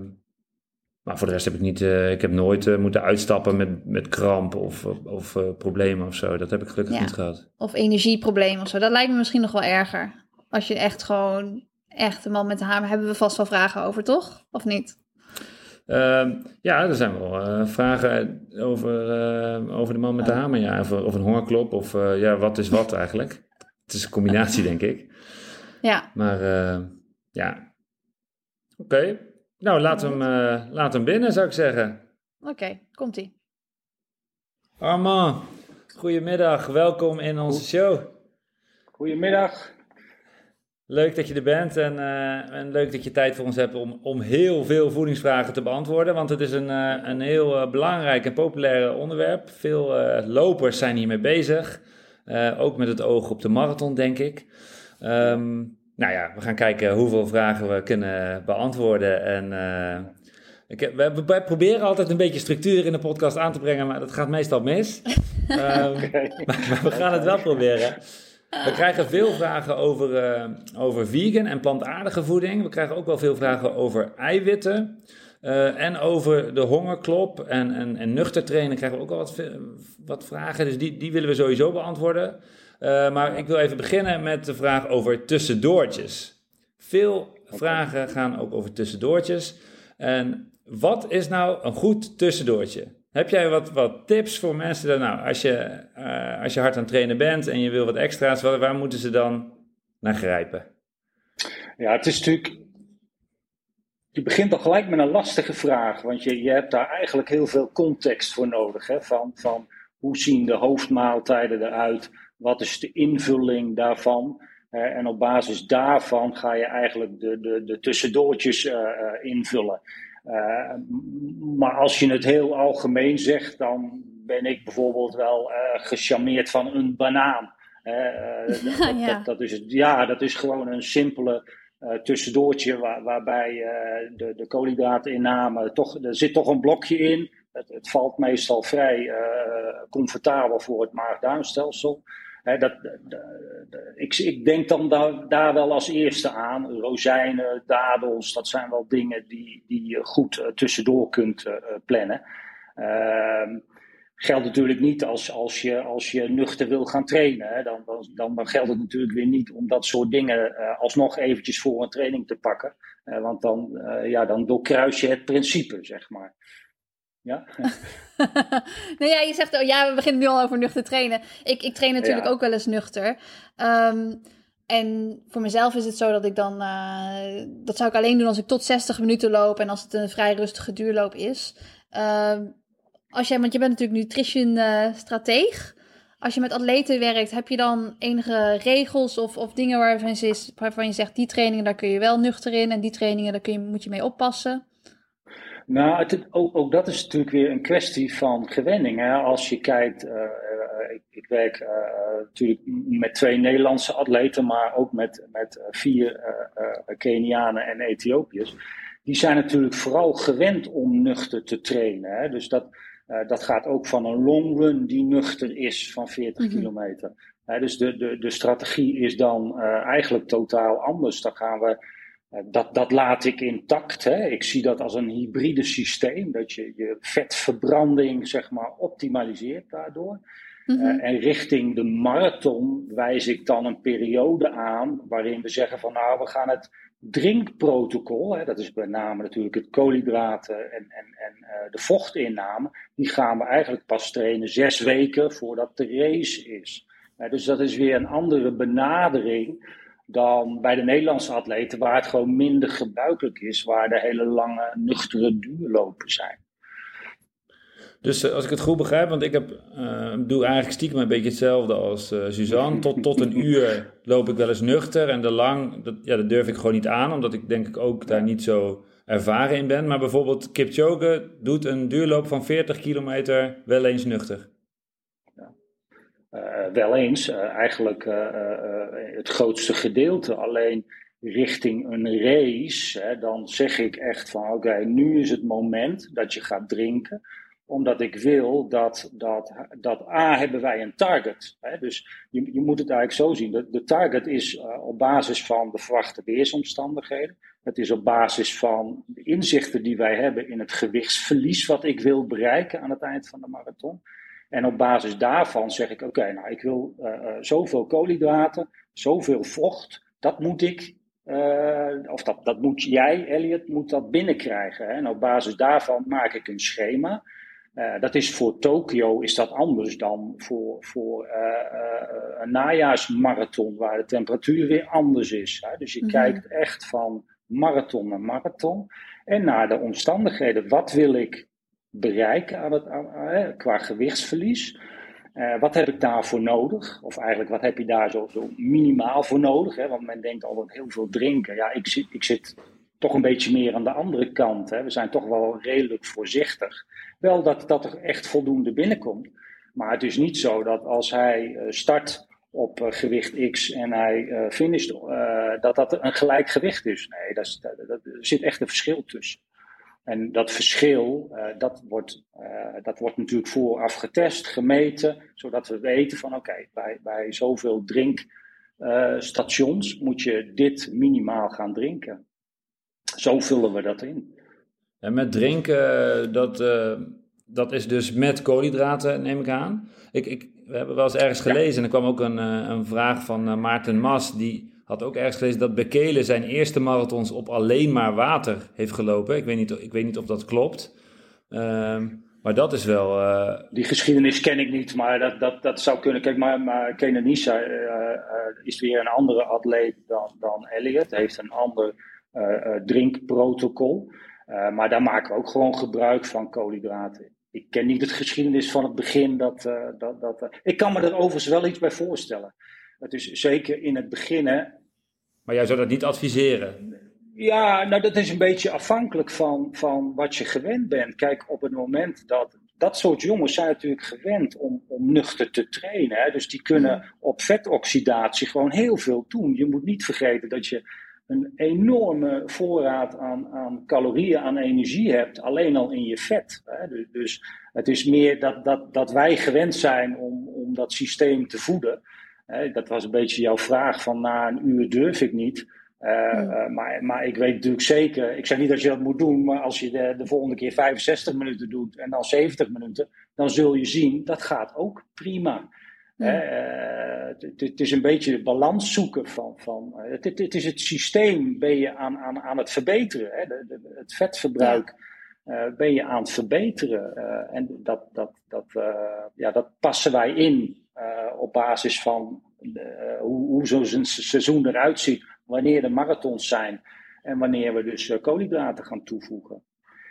Maar voor de rest heb ik niet, eh, ik heb nooit moeten uitstappen met, met kramp of, of problemen of zo. Dat heb ik gelukkig
Ja.
niet gehad.
Of energieprobleem of zo. Dat lijkt me misschien nog wel erger. Als je echt gewoon, echt een man met de hamer, hebben we vast wel vragen over, toch? Of niet?
Ehm, ja, er zijn wel eh, vragen over, eh, over de man met de hamer. Ja, of, of een hongerklop. Of eh, ja, wat is wat eigenlijk? Het is een combinatie, denk ik.
Ja,
Maar eh, ja, oké. Nou, we, hem, eh, we hem binnen, zou ik zeggen.
oké, komt-ie.
Armand, goedemiddag. Welkom in onze show.
Goedemiddag.
Leuk dat je er bent en, eh, en leuk dat je tijd voor ons hebt om, om heel veel voedingsvragen te beantwoorden. Want het is een, eh, een heel eh, belangrijk en populair onderwerp. Veel lopers zijn hiermee bezig. Ook met het oog op de marathon, denk ik. Ehm, nou ja, we gaan kijken hoeveel vragen we kunnen beantwoorden. En ik heb, we, we proberen altijd een beetje structuur in de podcast aan te brengen, maar dat gaat meestal mis. (laughs) Ehm, maar, maar we gaan het wel proberen. We krijgen veel vragen over, eh, over vegan en plantaardige voeding. We krijgen ook wel veel vragen over eiwitten. eh, en over de hongerklop en, en, en nuchter trainen krijgen we ook al wat, wat vragen. Dus die, die willen we sowieso beantwoorden. Eh, maar ik wil even beginnen met de vraag over tussendoortjes. Veel vragen gaan ook over tussendoortjes. En wat is nou een goed tussendoortje? Heb jij wat, wat tips voor mensen? Dan, nou, als je, eh, als je hard aan het trainen bent en je wil wat extra's, waar, waar moeten ze dan naar grijpen?
Ja, het is natuurlijk. Je begint al gelijk met een lastige vraag, want je, je hebt daar eigenlijk heel veel context voor nodig. Hè? Van, van hoe zien de hoofdmaaltijden eruit? Wat is de invulling daarvan? Eh, en op basis daarvan ga je eigenlijk de, de, de tussendoortjes eh, invullen. Eh, maar als je het heel algemeen zegt, dan ben ik bijvoorbeeld wel eh gecharmeerd van een banaan. Eh, (laughs) dat,
Ja.
dat, dat is, ja, dat is gewoon een simpele tussendoortje waar, waarbij de, de koolhydraatinname toch, er zit toch een blokje in. Het, het valt meestal vrij comfortabel voor het maag-darmstelsel. Dat, ik, ik denk dan daar, daar wel als eerste aan. Rozijnen, dadels, dat zijn wel dingen die, die je goed eh, tussendoor kunt eh, eh, plannen. Ehm, geldt natuurlijk niet als, als, je, als je nuchter wil gaan trainen. Hè. Dan, dan, dan, geldt het natuurlijk weer niet om dat soort dingen uh, alsnog eventjes voor een training te pakken. Want dan, ja, dan doorkruis je het principe, zeg maar. Ja? (laughs)
nee, ja, je zegt, oh, ja, we beginnen nu al over nuchter trainen. Ik, ik train natuurlijk ja. ook wel eens nuchter. Um, en voor mezelf is het zo dat ik dan, uh, dat zou ik alleen doen als ik tot 60 minuten loop en als het een vrij rustige duurloop is. Uh, als jij, want je bent natuurlijk nutrition uh, strateeg. Als je met atleten werkt, heb je dan enige regels of, of dingen waarvan je, waarvan je zegt, die trainingen daar kun je wel nuchter in en die trainingen daar kun je, moet je mee oppassen?
Nou, het, ook, ook, dat is natuurlijk weer een kwestie van gewenning. Hè? Als je kijkt, uh, ik, ik, werk uh, natuurlijk met twee Nederlandse atleten, maar ook met, met vier Kenianen en Ethiopiërs. Die zijn natuurlijk vooral gewend om nuchter te trainen. Hè? Dus dat, dat gaat ook van een long run die nuchter is van 40 mm-hmm. kilometer. dus de, de, de strategie is dan eigenlijk totaal anders. Dan gaan we dat, dat laat ik intact. Hè. Ik zie dat als een hybride systeem, dat je je vetverbranding zeg maar, optimaliseert daardoor. Mm -hmm. uh, en richting de marathon wijs ik dan een periode aan waarin we zeggen van nou, we gaan het drinkprotocol, hè, dat is met name natuurlijk het koolhydraten en, en, en uh, de vochtinname, die gaan we eigenlijk pas trainen zes weken voordat de race is. Uh, dus dat is weer een andere benadering dan bij de Nederlandse atleten, waar het gewoon minder gebruikelijk is, waar de hele lange, nuchtere duurlopen zijn.
Dus uh, als ik het goed begrijp, want ik heb, uh, doe eigenlijk stiekem een beetje hetzelfde als uh, Suzanne. Tot, tot een uur loop ik wel eens nuchter en de lang, dat, ja, dat durf ik gewoon niet aan, omdat ik denk ik ook daar niet zo ervaren in ben. Maar bijvoorbeeld Kipchoge doet een duurloop van 40 kilometer wel eens nuchter.
Uh, wel eens, uh, eigenlijk uh, het grootste gedeelte. Alleen richting een race, hè, dan zeg ik echt van oké, nu is het moment dat je gaat drinken. Omdat ik wil dat, dat, dat A, hebben wij een target. Hè, dus je, je moet het eigenlijk zo zien. De, de target is op basis van de verwachte weersomstandigheden. Het is op basis van de inzichten die wij hebben in het gewichtsverlies wat ik wil bereiken aan het eind van de marathon. En op basis daarvan zeg ik: oké, nou, ik wil uh, zoveel koolhydraten, zoveel vocht, dat moet ik, uh, of dat, dat moet jij, Elliot, moet dat binnenkrijgen. Hè? En op basis daarvan maak ik een schema. Uh, dat is voor Tokio is dat anders dan voor, voor een najaarsmarathon, waar de temperatuur weer anders is. Hè? Dus je mm -hmm. kijkt echt van marathon naar marathon. En naar de omstandigheden. Wat wil ik bereiken aan het, qua gewichtsverlies. Uh, wat heb ik daarvoor nodig? Of eigenlijk, wat heb je daar zo, zo minimaal voor nodig? Hè? Want men denkt altijd heel veel drinken. Ja, ik zit, ik zit toch een beetje meer aan de andere kant. Hè? We zijn toch wel redelijk voorzichtig. Wel dat, dat er echt voldoende binnenkomt. Maar het is niet zo dat als hij uh, start op uh, gewicht X en hij finisht, dat dat een gelijk gewicht is. Nee, er zit echt een verschil tussen. En dat verschil, uh, dat, wordt, uh, dat wordt natuurlijk vooraf getest, gemeten, zodat we weten van oké, okay, bij, bij zoveel drinkstations uh, moet je dit minimaal gaan drinken. Zo vullen we dat in.
En met drinken, dat, dat is dus met koolhydraten, neem ik aan. Ik, ik, we hebben wel eens ergens gelezen ja. en er kwam ook een, een vraag van Maarten Mas, die had ook ergens gelezen dat Bekele zijn eerste marathons op alleen maar water heeft gelopen. Ik weet niet, ik weet niet of dat klopt. Um, maar dat is wel. Uh...
Die geschiedenis ken ik niet, maar dat, dat, dat zou kunnen. Kijk, maar, maar Kenanisa uh, uh, is weer een andere atleet dan, dan Elliot. Heeft een ander drinkprotocol. maar daar maken we ook gewoon gebruik van koolhydraten. Ik ken niet het geschiedenis van het begin. Dat, dat, dat, ik kan me er overigens wel iets bij voorstellen. Het is zeker in het begin. Hè,
maar jij zou dat niet adviseren?
Ja, nou dat is een beetje afhankelijk van, van wat je gewend bent. Kijk, op het moment dat. Dat soort jongens zijn natuurlijk gewend om, om nuchter te trainen. Hè? Dus die kunnen op vetoxidatie gewoon heel veel doen. Je moet niet vergeten dat je een enorme voorraad aan, aan calorieën, aan energie hebt, alleen al in je vet. Hè? Dus, dus het is meer dat, dat, dat wij gewend zijn om, om dat systeem te voeden dat was een beetje jouw vraag van na een uur durf ik niet. Uh, maar, maar ik weet natuurlijk zeker, ik zeg niet dat je dat moet doen, maar als je de, de volgende keer 65 minuten doet en dan 70 minuten, dan zul je zien dat gaat ook prima. Uh, het is een beetje balans zoeken van. van het, is het systeem ben je aan, aan, aan het verbeteren. Hè? De, de, het vetverbruik ja. ben je aan het verbeteren. en dat, dat, dat, ja, dat passen wij in op basis van hoe, hoe zo'n seizoen eruit ziet wanneer de marathons zijn en wanneer we dus uh, koolhydraten gaan toevoegen.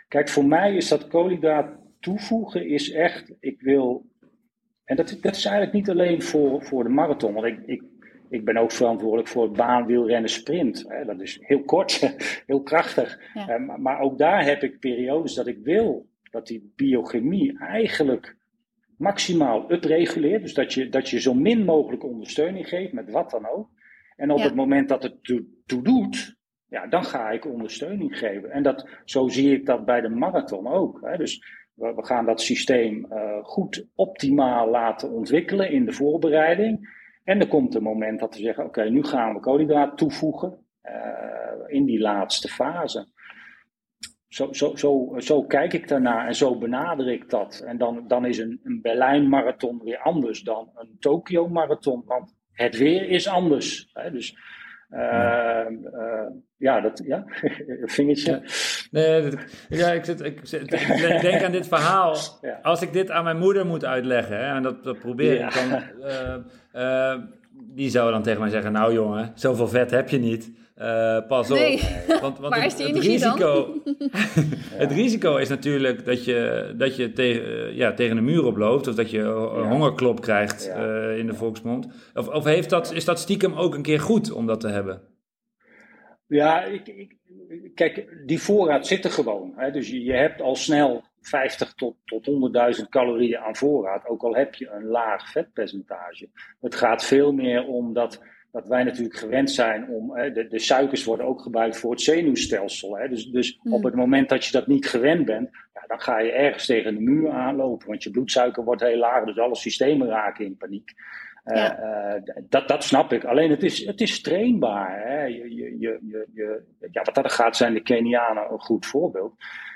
Kijk, voor mij is dat koolhydraat toevoegen is echt, ik wil, en dat, dat is eigenlijk niet alleen voor, voor de marathon, want ik, ik, ik ben ook verantwoordelijk voor het baanwielrennen sprint. Hè, dat is heel kort, (laughs) heel krachtig. Ja. Maar ook daar heb ik periodes dat ik wil dat die biochemie eigenlijk maximaal upreguleert. Dus dat je, dat je zo min mogelijk ondersteuning geeft met wat dan ook. En op het moment dat het toe, toe, doet, ja, dan ga ik ondersteuning geven. En dat, zo zie ik dat bij de marathon ook. Hè. Dus we, we, gaan dat systeem uh, goed optimaal laten ontwikkelen in de voorbereiding. En er komt een moment dat we zeggen: oké, nu gaan we koolhydraat toevoegen uh, in die laatste fase. Zo, zo, zo, zo kijk ik daarnaar en zo benader ik dat. En dan, dan is een, een Berlijn-marathon weer anders dan een Tokio-marathon. Want het weer is anders. Hè? Dus uh, uh, ja, dat, ja, (laughs) vingertje.
Ja. Nee, ja, ik, zit, ik, zit, ik, denk aan dit verhaal. Ja. Als ik dit aan mijn moeder moet uitleggen, hè, en dat, dat probeer ik, dan, uh, die zou dan tegen mij zeggen, nou jongen, zoveel vet heb je niet. Uh, pas op. Want, want (laughs) het, het, risico, (laughs) (laughs) het risico is natuurlijk dat je, dat je tegen, ja, tegen een muur oploopt. Of dat je een hongerklop krijgt ja. uh, in de volksmond. Of, of heeft dat, is dat stiekem ook een keer goed om dat te hebben?
Ja, ik, ik, kijk, die voorraad zit er gewoon. Hè? Dus je, je hebt al snel 50 tot, tot 100.000 calorieën aan voorraad. Ook al heb je een laag vetpercentage. Het gaat veel meer om dat dat wij natuurlijk gewend zijn om. Hè, de, de, suikers worden ook gebruikt voor het zenuwstelsel. Hè, dus dus op het moment dat je dat niet gewend bent, ja, dan ga je ergens tegen de muur aanlopen. Want je bloedsuiker wordt heel laag, dus alle systemen raken in paniek. Ja. Uh, dat, dat snap ik. Alleen het is, het is trainbaar. Hè. Je, je, je, je, ja, wat dat gaat, zijn de Kenianen een goed voorbeeld.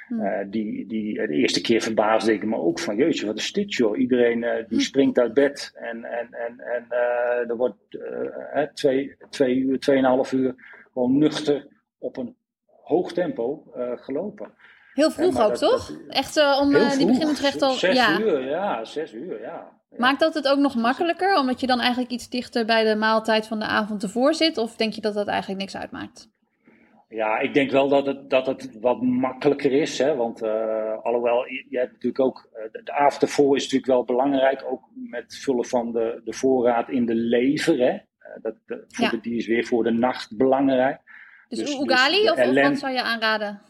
Uh, die, die, de eerste keer verbaasde ik me ook van, jeetje, wat is dit joh? Iedereen uh, die hm. springt uit bed en, en, en, en er wordt twee, twee uur, tweeënhalf uur gewoon nuchter op een hoog tempo gelopen.
Heel vroeg ook, dat, toch? Dat, Echt om, die beginnen terecht al...
Zes ja. uur, ja, zes uur, ja.
Maakt dat het ook nog makkelijker, omdat je dan eigenlijk iets dichter bij de maaltijd van de avond ervoor zit? Of denk je dat dat eigenlijk niks uitmaakt?
Ja, ik denk wel dat het, dat het wat makkelijker is. Hè? Want uh, alhoewel, je, je hebt natuurlijk ook. Uh, de avond ervoor is natuurlijk wel belangrijk. Ook met vullen van de, de voorraad in de lever. Hè? Uh, dat, de, ja. die is weer voor de nacht belangrijk.
Dus, dus Ugali dus of, of wat zou je aanraden?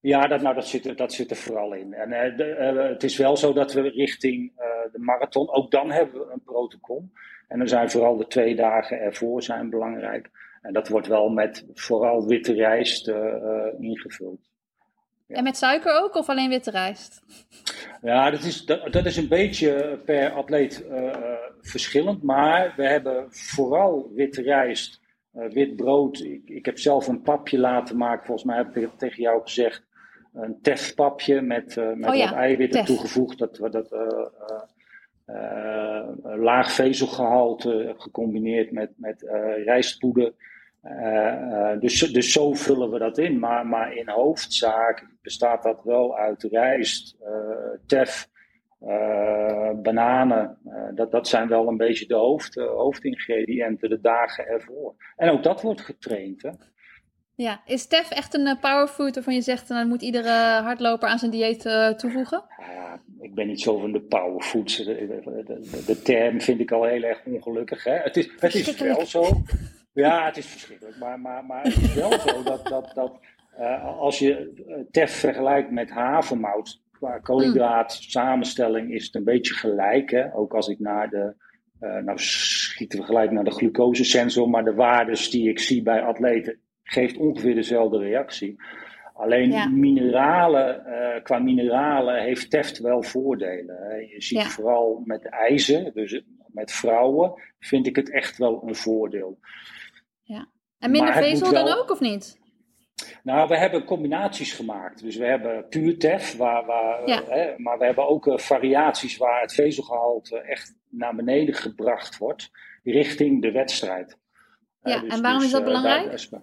Ja, dat, nou, dat, zit, dat zit er vooral in. En de, het is wel zo dat we richting de marathon, ook dan hebben we een protocol. En dan zijn vooral de twee dagen ervoor zijn belangrijk. En dat wordt wel met vooral witte rijst ingevuld.
Ja. En met suiker ook of alleen witte rijst?
Ja, dat is, dat, dat is een beetje per atleet verschillend. Maar we hebben vooral witte rijst, wit brood. Ik, ik, heb zelf een papje laten maken. Volgens mij heb ik tegen jou gezegd. Een tefpapje met, met oh ja, wat eiwitten tef. toegevoegd. Dat, dat uh, laag vezelgehalte gecombineerd met, met rijstpoeder. Dus, dus zo vullen we dat in. Maar, maar in hoofdzaak bestaat dat wel uit rijst, tef, bananen. dat, dat zijn wel een beetje de hoofd, hoofdingrediënten de dagen ervoor. En ook dat wordt getraind. Hè?
Ja, is tef echt een powerfood waarvan je zegt, dan moet iedere hardloper aan zijn dieet toevoegen?
Ja, ik ben niet zo van de powerfoods. De, de, de, term vind ik al heel erg ongelukkig. Hè? Het, is, het is wel zo. Ja, het is verschrikkelijk. Maar, maar, maar het is wel zo dat, dat, dat uh, als je tef vergelijkt met havermout, qua koolhydraat samenstelling is het een beetje gelijk. Hè? Ook als ik naar de, uh, nou schieten we gelijk naar de glucosesensor, maar de waardes die ik zie bij atleten geeft ongeveer dezelfde reactie. Alleen ja. mineralen, uh, qua mineralen heeft teft wel voordelen. Hè. Je ziet ja. vooral met ijzer, dus met vrouwen, vind ik het echt wel een voordeel.
Ja. En minder vezel dan ook, of niet?
Nou, we hebben combinaties gemaakt. Dus we hebben puur TEF, waar, waar,
Ja.
eh, hè, maar we hebben ook eh, variaties waar het vezelgehalte echt naar beneden gebracht wordt, richting de wedstrijd.
Ja,
Eh, dus-
en waarom is dat
eh,
belangrijk?
daar-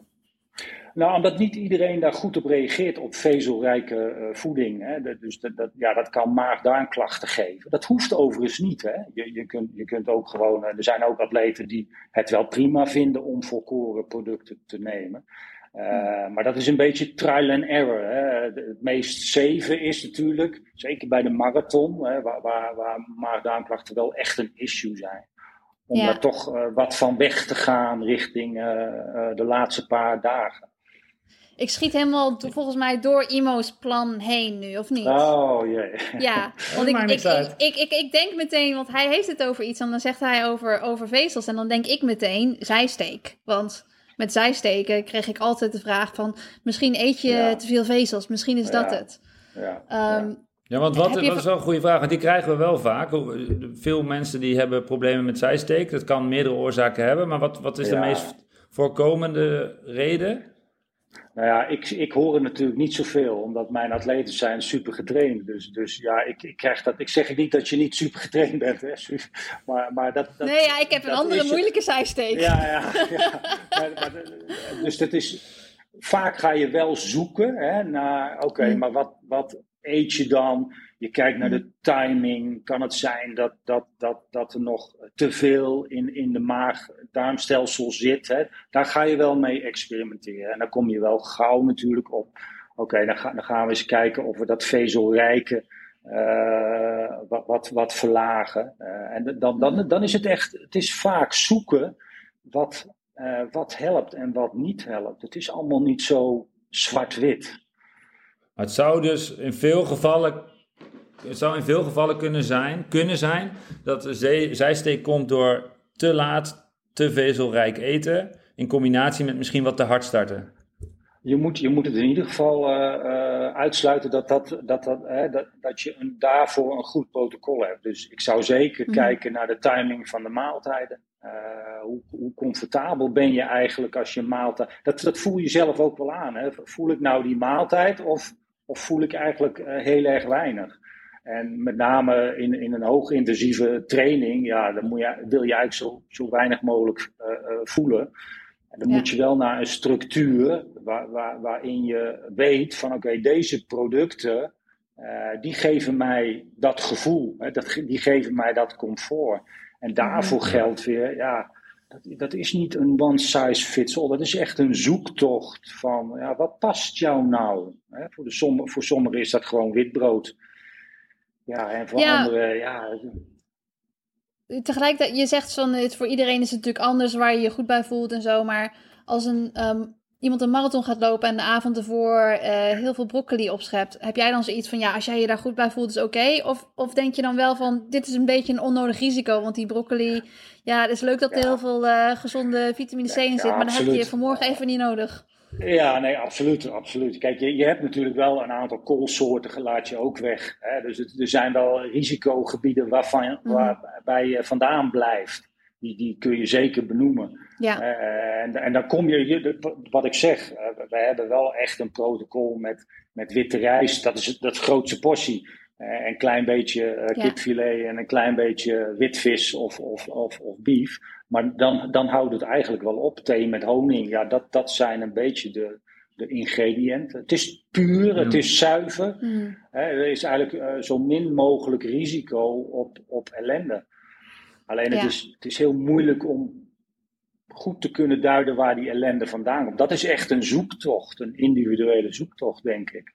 nou, omdat niet iedereen daar goed op reageert op vezelrijke eh, voeding. Hè. Dus dat, dat, ja, dat kan maag-darmklachten geven. Dat hoeft overigens niet. Hè. Je, je, kunt, je kunt ook gewoon, eh, er zijn ook atleten die het wel prima vinden om volkoren producten te nemen. Eh, maar dat is een beetje trial and error. Hè. De- Het meest safe is natuurlijk, zeker bij de marathon, hè, waar, waar, waar maag-darmklachten wel echt een issue zijn. Om
Ja.
daar toch wat van weg te gaan richting de laatste paar dagen.
Ik schiet helemaal volgens mij door Imo's plan heen nu, of niet?
Oh jee.
Ja, (laughs) want ik, ik, ik, ik, ik, ik denk meteen, want hij heeft het over iets en dan zegt hij over, over vezels. En dan denk ik meteen zijsteek. Want met zijsteken kreeg ik altijd de vraag van, misschien eet je
Ja.
te veel vezels, misschien is dat
Ja.
het.
Ja,
Ehm,
ja.
Ja, want wat, dat is wel een goede vraag, want die krijgen we wel vaak. Veel mensen die hebben problemen met zijsteek. Dat kan meerdere oorzaken hebben, maar wat, wat is de meest voorkomende reden?
Nou ja, ik, ik hoor er natuurlijk niet zoveel, omdat mijn atleten zijn super getraind. Dus, dus ja, ik, ik krijg dat. Ik zeg niet dat je niet super getraind bent, hè, maar, maar dat, dat,
nee, ja, ik heb een andere
is-
moeilijke zijsteek.
Ja, ja, (laughs) ja. Maar, maar, dus dat is. Vaak ga je wel zoeken hè, naar. Oké,
Mm.
maar wat, wat eet je dan? Je kijkt naar de timing. Kan het zijn dat, dat, dat, dat er nog te veel in, in de maag-darmstelsel zit? Hè? Daar ga je wel mee experimenteren. En dan kom je wel gauw natuurlijk op. Oké, dan, ga, dan gaan we eens kijken of we dat vezelrijke. eh, wat, wat, wat verlagen. Eh, en dan, dan, dan is het echt, het is vaak zoeken wat, eh, wat helpt en wat niet helpt. Het is allemaal niet zo zwart-wit.
Het zou dus in veel gevallen, het zou in veel gevallen kunnen zijn, kunnen zijn dat de zee- zijsteek komt door te laat, te vezelrijk eten. In combinatie met misschien wat te hard starten.
Je moet, je moet het in ieder geval eh, eh, uitsluiten dat, dat, dat, dat, hè, dat, dat je een, daarvoor een goed protocol hebt. Dus ik zou zeker
Mhm.
kijken naar de timing van de maaltijden. Eh, hoe, hoe comfortabel ben je eigenlijk als je maaltijd. Dat, dat voel je zelf ook wel aan. Hè? Voel ik nou die maaltijd of, of voel ik eigenlijk heel erg weinig? En met name in, in een hoogintensieve training, ja, dan moet je, wil je eigenlijk zo, zo weinig mogelijk eh, eh, voelen. En dan
Ja.
moet je wel naar een structuur waar, waar, waarin je weet van oké, deze producten, eh, die geven mij dat gevoel, hè, dat, die geven mij dat comfort. En daarvoor geldt weer, ja, dat, dat is niet een one size fits all, dat is echt een zoektocht van ja, wat past jou nou? Hè, voor, de voor sommigen is dat gewoon witbrood. Ja, en voor
Ja.
anderen, ja,
Tegelijkertijd, je zegt van, het, voor iedereen is het natuurlijk anders waar je je goed bij voelt en zo. Maar als een, ehm, iemand een marathon gaat lopen en de avond ervoor eh, heel veel broccoli opschept. Heb jij dan zoiets van, ja, als jij je daar goed bij voelt is oké? Of, of denk je dan wel van, dit is een beetje een onnodig risico. Want die broccoli, ja, het is leuk dat er
Ja.
heel veel eh, gezonde vitamine C in
Ja,
zit. Maar dan heb je vanmorgen even niet nodig.
Ja, nee, absoluut. absoluut. Kijk, je, je hebt natuurlijk wel een aantal koolsoorten, laat je ook weg. Hè? Dus het, er zijn wel risicogebieden waarvan,
Mhm.
waarbij je vandaan blijft. Die, die kun je zeker benoemen.
Ja,
Eh, en, en dan kom je, je, wat ik zeg, eh, wij hebben wel echt een protocol met, met witte rijst. Dat is dat grootste portie. Eh, een klein beetje kipfilet en een klein beetje witvis of, of, of, of beef. Maar dan, dan houdt het eigenlijk wel op. Thee met honing, ja, dat, dat zijn een beetje de, de ingrediënten. Het is puur, het is zuiver.
Mhm.
Hè, er is eigenlijk eh, zo min mogelijk risico op, op ellende. Alleen het,
Ja.
is, het is heel moeilijk om goed te kunnen duiden waar die ellende vandaan komt. Dat is echt een zoektocht, een individuele zoektocht, denk ik.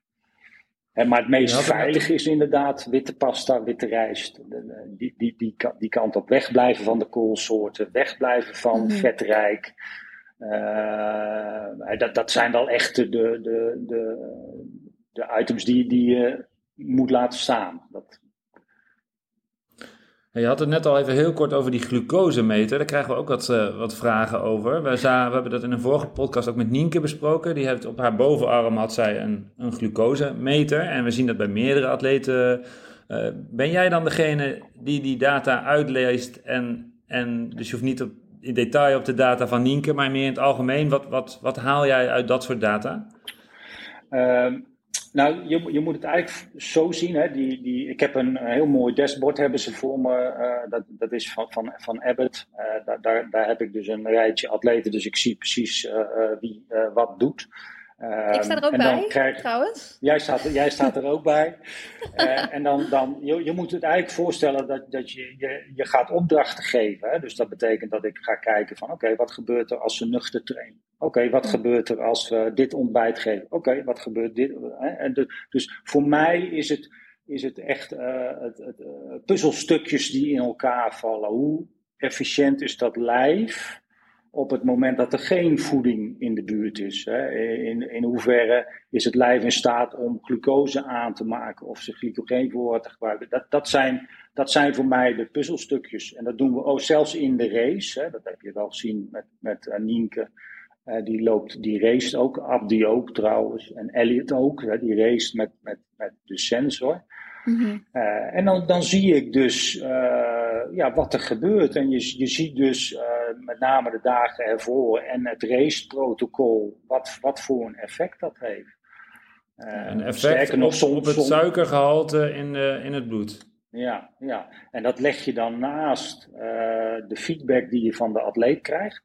Hè, maar het meest
Ja,
veilig is inderdaad witte pasta, witte rijst. Die, die, die, die kant op wegblijven van de koolsoorten, wegblijven van
Mhm.
vetrijk. Eh, dat, dat zijn wel echt de, de, de, de, de items die, die je moet laten staan. Dat,
Je had het net al even heel kort over die glucosemeter. Daar krijgen we ook wat, eh, wat vragen over. We, hebben dat in een vorige podcast ook met Nienke besproken. Die heeft op haar bovenarm had zij een, een glucosemeter. En we zien dat bij meerdere atleten. Eh, ben jij dan degene die die data uitleest? En, en dus je hoeft niet op in detail op de data van Nienke, maar meer in het algemeen. Wat, wat, wat haal jij uit dat soort data?
Ehm, nou, je, je moet het eigenlijk zo zien. Hè? Die, die, ik heb een, heel mooi dashboard hebben ze voor me. Uh, dat, dat is van, van, van Abbott. Uh, daar, daar, heb ik dus een rijtje atleten. Dus ik zie precies uh, wie wat doet.
Ik sta er ook bij, krijg, trouwens.
Jij staat, jij staat er ook bij. (laughs) en dan, dan je, je moet het eigenlijk voorstellen dat, dat je, je, je gaat opdrachten geven. Hè? Dus dat betekent dat ik ga kijken van oké, wat gebeurt er als ze nuchter trainen? Oké, wat gebeurt er als we dit ontbijt geven? Oké, wat gebeurt dit? En dus voor mij is het, is het echt uh, het, het, uh, puzzelstukjes die in elkaar vallen. Hoe efficiënt is dat lijf op het moment dat er geen voeding in de buurt is? Hè? In, in hoeverre is het lijf in staat om glucose aan te maken of ze glycogeen voor te gebruiken? Dat, dat, zijn, dat zijn voor mij de puzzelstukjes. En dat doen we ook zelfs in de race. Hè? Dat heb je wel gezien met, met Nienke. Uh, die, loopt, die race ook, Abdi ook trouwens, en Elliot ook. Hè, die race met, met, met de sensor. Mm -hmm. uh, en dan, dan zie ik dus uh, ja, wat er gebeurt. En je, je ziet dus met name de dagen ervoor en het raceprotocol, wat, wat voor een effect dat heeft.
een effect nog, op, soms, op het suikergehalte in, in het bloed.
Ja, ja, en dat leg je dan naast de feedback die je van de atleet krijgt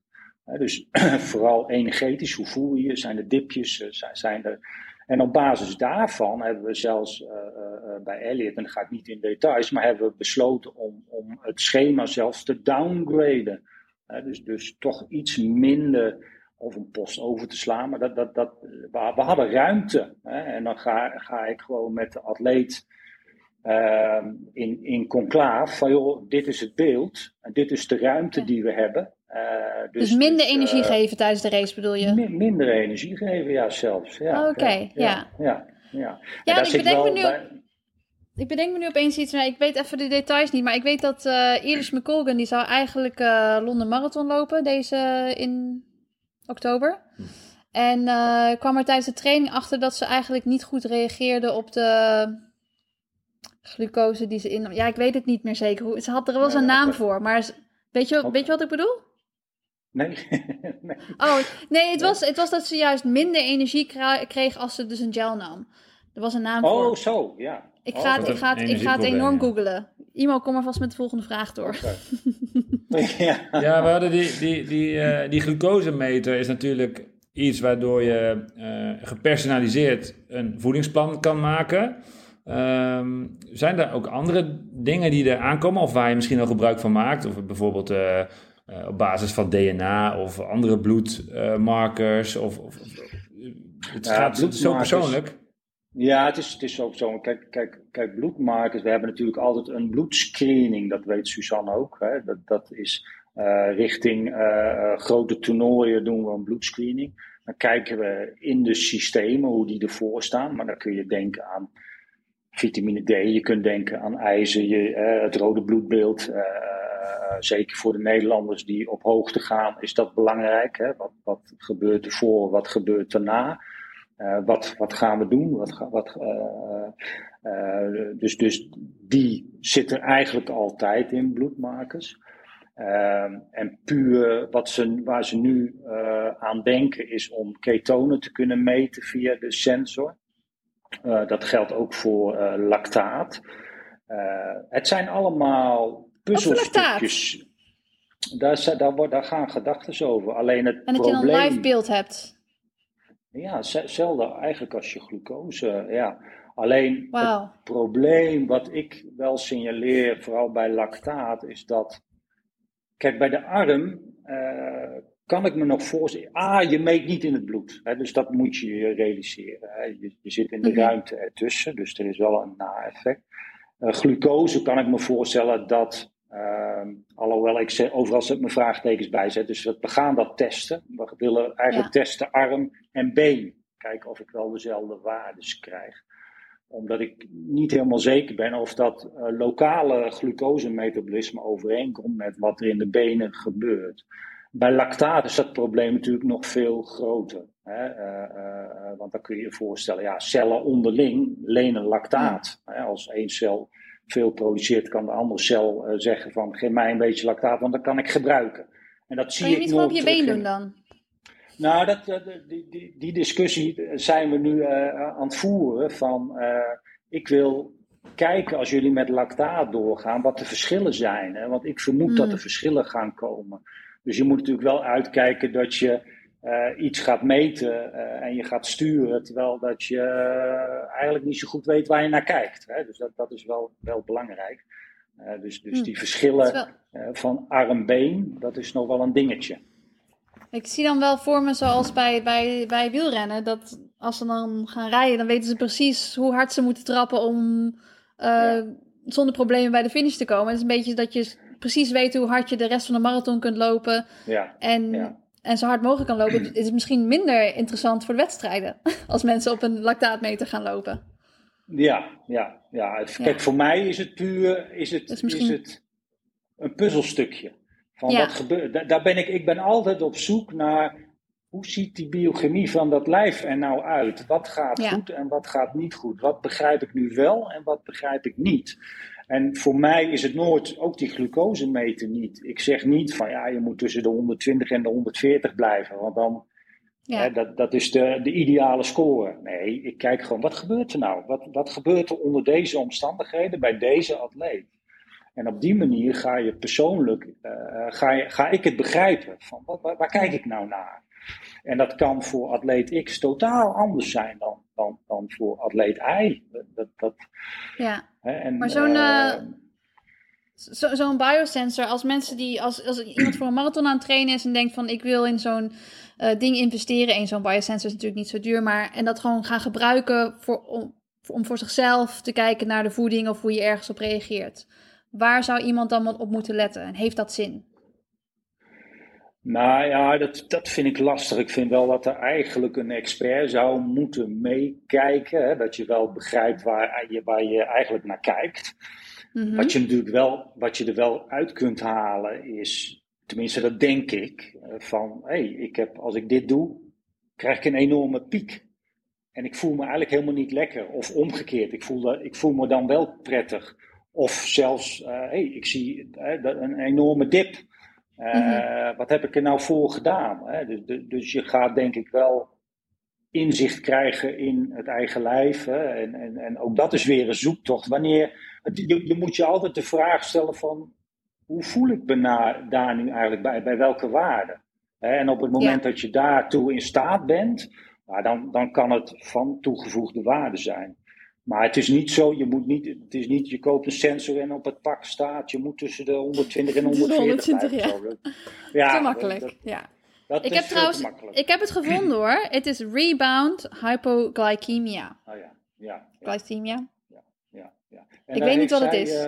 dus (clears throat) vooral energetisch, hoe voel je je? Zijn er dipjes? Eh, zijn er... En op basis daarvan hebben we zelfs uh, uh, bij Elliot, en dan ga ik niet in details, maar hebben we besloten om, om het schema zelfs te downgraden. dus, dus toch iets minder of een post over te slaan. Maar dat, dat, dat, we, we hadden ruimte. Hè? En dan ga, ga ik gewoon met de atleet uh, in, in conclaaf van joh, dit is het beeld en dit is de ruimte die we hebben.
Uh, dus, dus, minder dus, energie uh, geven tijdens de race bedoel je?
Min, minder energie geven, ja, zelfs. Ja,
oh, Oké, okay, ja.
Ja, ja,
ja. ik bedenk me nu... Bij... Ik bedenk me nu opeens iets, ik weet even de details niet, maar ik weet dat uh, Iris McColgan, die zou eigenlijk uh, Londen Marathon lopen, deze in oktober. Hm. En uh, kwam er tijdens de training achter dat ze eigenlijk niet goed reageerde op de glucose die ze in. Ja, ik weet het niet meer zeker. Ze had er wel eens een naam voor, maar weet je, weet je wat ik bedoel?
Nee. (laughs)
nee. Oh, nee, het was, het was dat ze juist minder energie kreeg als ze dus een gel nam. Er was een naam
oh,
voor.
Oh, zo, ja.
Ik ga, het, ik ga, het, ik ga het enorm googelen. Imo, kom maar vast met de volgende vraag door.
Okay. (laughs)
ja. ja, we hadden die, die, die, uh, die glucosemeter is natuurlijk iets waardoor je uh, gepersonaliseerd een voedingsplan kan maken. Um, zijn er ook andere dingen die er aankomen of waar je misschien al gebruik van maakt? Of bijvoorbeeld uh, uh, op basis van DNA of andere bloedmarkers? Of, of, het ja, gaat zo persoonlijk.
Ja, het is, het is zo persoonlijk. Kijk, kijk, kijk, bloedmarkers. We hebben natuurlijk altijd een bloedscreening. Dat weet Suzanne ook. Hè? Dat, dat is uh, richting grote toernooien doen we een bloedscreening. Dan kijken we in de systemen hoe die ervoor staan. Maar dan kun je denken aan vitamine D. Je kunt denken aan ijzer, je, het rode bloedbeeld. Eh, zeker voor de Nederlanders die op hoogte gaan, is dat belangrijk. Hè? Wat, wat gebeurt er voor, wat gebeurt erna? Uh, wat, wat gaan we doen? Wat, wat, uh, dus, dus die zitten eigenlijk altijd in bloedmarkers. en puur wat ze, waar ze nu aan denken is om ketonen te kunnen meten via de sensor. dat geldt ook voor lactaat. het zijn allemaal puzzelstukjes. Daar, daar, daar gaan gedachten over. Alleen het
en dat
probleem,
je een live beeld hebt.
Ja, hetzelfde eigenlijk als je glucose. Ja. Alleen het probleem wat ik wel signaleer, vooral bij lactaat, is dat. Kijk, bij de arm uh, kan ik me nog voorstellen. Ah, je meet niet in het bloed. Hè, dus dat moet je realiseren. Hè. Je, je, zit in de mhm. ruimte ertussen, dus er is wel een na-effect. Uh, glucose kan ik me voorstellen dat Uh, alhoewel ik overal zet mijn vraagtekens bij zet. Dus we gaan dat testen. We willen eigenlijk testen arm en been. Kijken of ik wel dezelfde waardes krijg. Omdat ik niet helemaal zeker ben of dat uh, lokale glucosemetabolisme overeenkomt met wat er in de benen gebeurt. Bij lactaat is dat probleem natuurlijk nog veel groter. Hè? Uh, want dan kun je je voorstellen, ja, cellen onderling lenen lactaat. Hè? Als één cel veel produceert, kan de andere cel uh, zeggen van geef mij een beetje lactaat, want dat kan ik gebruiken. En dat zie
Kan je
ik
niet gewoon op je been doen dan?
Nou, dat, dat- die, die, die discussie zijn we nu eh, aan het voeren. Van, eh, ik wil kijken als jullie met lactaat doorgaan, wat de verschillen zijn. Hè? Want ik vermoed dat
Mm.
er verschillen gaan komen. Dus je moet natuurlijk wel uitkijken dat je eh, iets gaat meten eh, en je gaat sturen, terwijl dat je eh, eigenlijk niet zo goed weet waar je naar kijkt. Hè? Dus dat, dat is wel, wel belangrijk. Dus, dus
Mm.
die verschillen van arm-been, dat is nog wel een dingetje.
Ik zie dan wel voor me zoals bij, bij, bij wielrennen, dat als ze dan gaan rijden, dan weten ze precies hoe hard ze moeten trappen om zonder problemen bij de finish te komen. Het is een beetje dat je precies weet hoe hard je de rest van de marathon kunt lopen
Ja.
en,
Ja.
En zo hard mogelijk kan lopen. Het is misschien minder interessant voor de wedstrijden (laughs) als mensen op een lactaatmeter gaan lopen.
Ja, ja, ja. Het-
Ja.
Kijk, voor mij is het puur is het,
Dus
is het een puzzelstukje. Van
Ja.
wat gebeurt. da- Daar ben ik, ik ben altijd op zoek naar hoe ziet die biochemie van dat lijf er nou uit? Wat gaat
Ja.
goed en wat gaat niet goed? Wat begrijp ik nu wel en wat begrijp ik niet? En voor mij is het nooit, ook die glucosemeter niet. Ik zeg niet van ja, je moet tussen de 120 en de 140 blijven, want dan
Ja,
Hè, dat, dat is de, de ideale score. Nee, ik kijk gewoon, wat gebeurt er nou? Wat, wat gebeurt er onder deze omstandigheden bij deze atleet? En op die manier ga je persoonlijk, eh, ga, je, ga ik het begrijpen. Van wat, waar, waar kijk ik nou naar? En dat kan voor atleet X totaal anders zijn dan, dan, dan voor atleet Y. Dat, dat,
ja.
Hè, en,
Maar zo'n,
eh,
eh, Zo- Zo'n biosensor, als mensen die, als, als iemand voor een marathon aan het trainen is en denkt van ik wil in zo'n eh, ding investeren. En zo'n biosensor is natuurlijk niet zo duur, maar en dat gewoon gaan gebruiken voor, om, voor, om voor zichzelf te kijken naar de voeding of hoe je ergens op reageert. Waar zou iemand dan op moeten letten? En heeft dat zin?
Nou ja, dat, dat vind ik lastig. Ik vind wel dat er eigenlijk een expert zou moeten meekijken. Hè? Dat je wel begrijpt waar je, waar je eigenlijk naar kijkt.
Mhm.
Wat, je natuurlijk wel, wat je er wel uit kunt halen is, tenminste dat denk ik, eh, van hé, hey, ik heb, als ik dit doe, krijg ik een enorme piek. En ik voel me eigenlijk helemaal niet lekker. Of omgekeerd, ik voel, dat, ik voel me dan wel prettig. Of zelfs, hé, hey, ik zie eh, een enorme dip. Eh, Wat heb ik er nou voor gedaan? Hè? Dus, dus- dus je gaat denk ik wel inzicht krijgen in het eigen lijf. Hè? En, en, en ook dat is weer een zoektocht. Wanneer, je, je moet je altijd de vraag stellen van... Hoe voel ik me na- daar nu eigenlijk bij? Bij welke waarde? Hè, En op het moment dat je daartoe in staat bent... Nou, dan, dan kan het van toegevoegde waarde zijn. Maar het is niet zo, je moet niet, het is niet, je koopt een sensor en op het pak staat, je moet tussen de 120 en (laughs) 140
120,
blijven.
ja. (laughs)
Ja,
te makkelijk.
dat-
ja.
dat
Ik heb trouwens, ik heb het gevonden (clears throat) hoor. Het is rebound hypoglycemia.
Oh ja, ja, ja,
Glycemia?
ja, ja. En
Ik weet niet wat het is.
eh,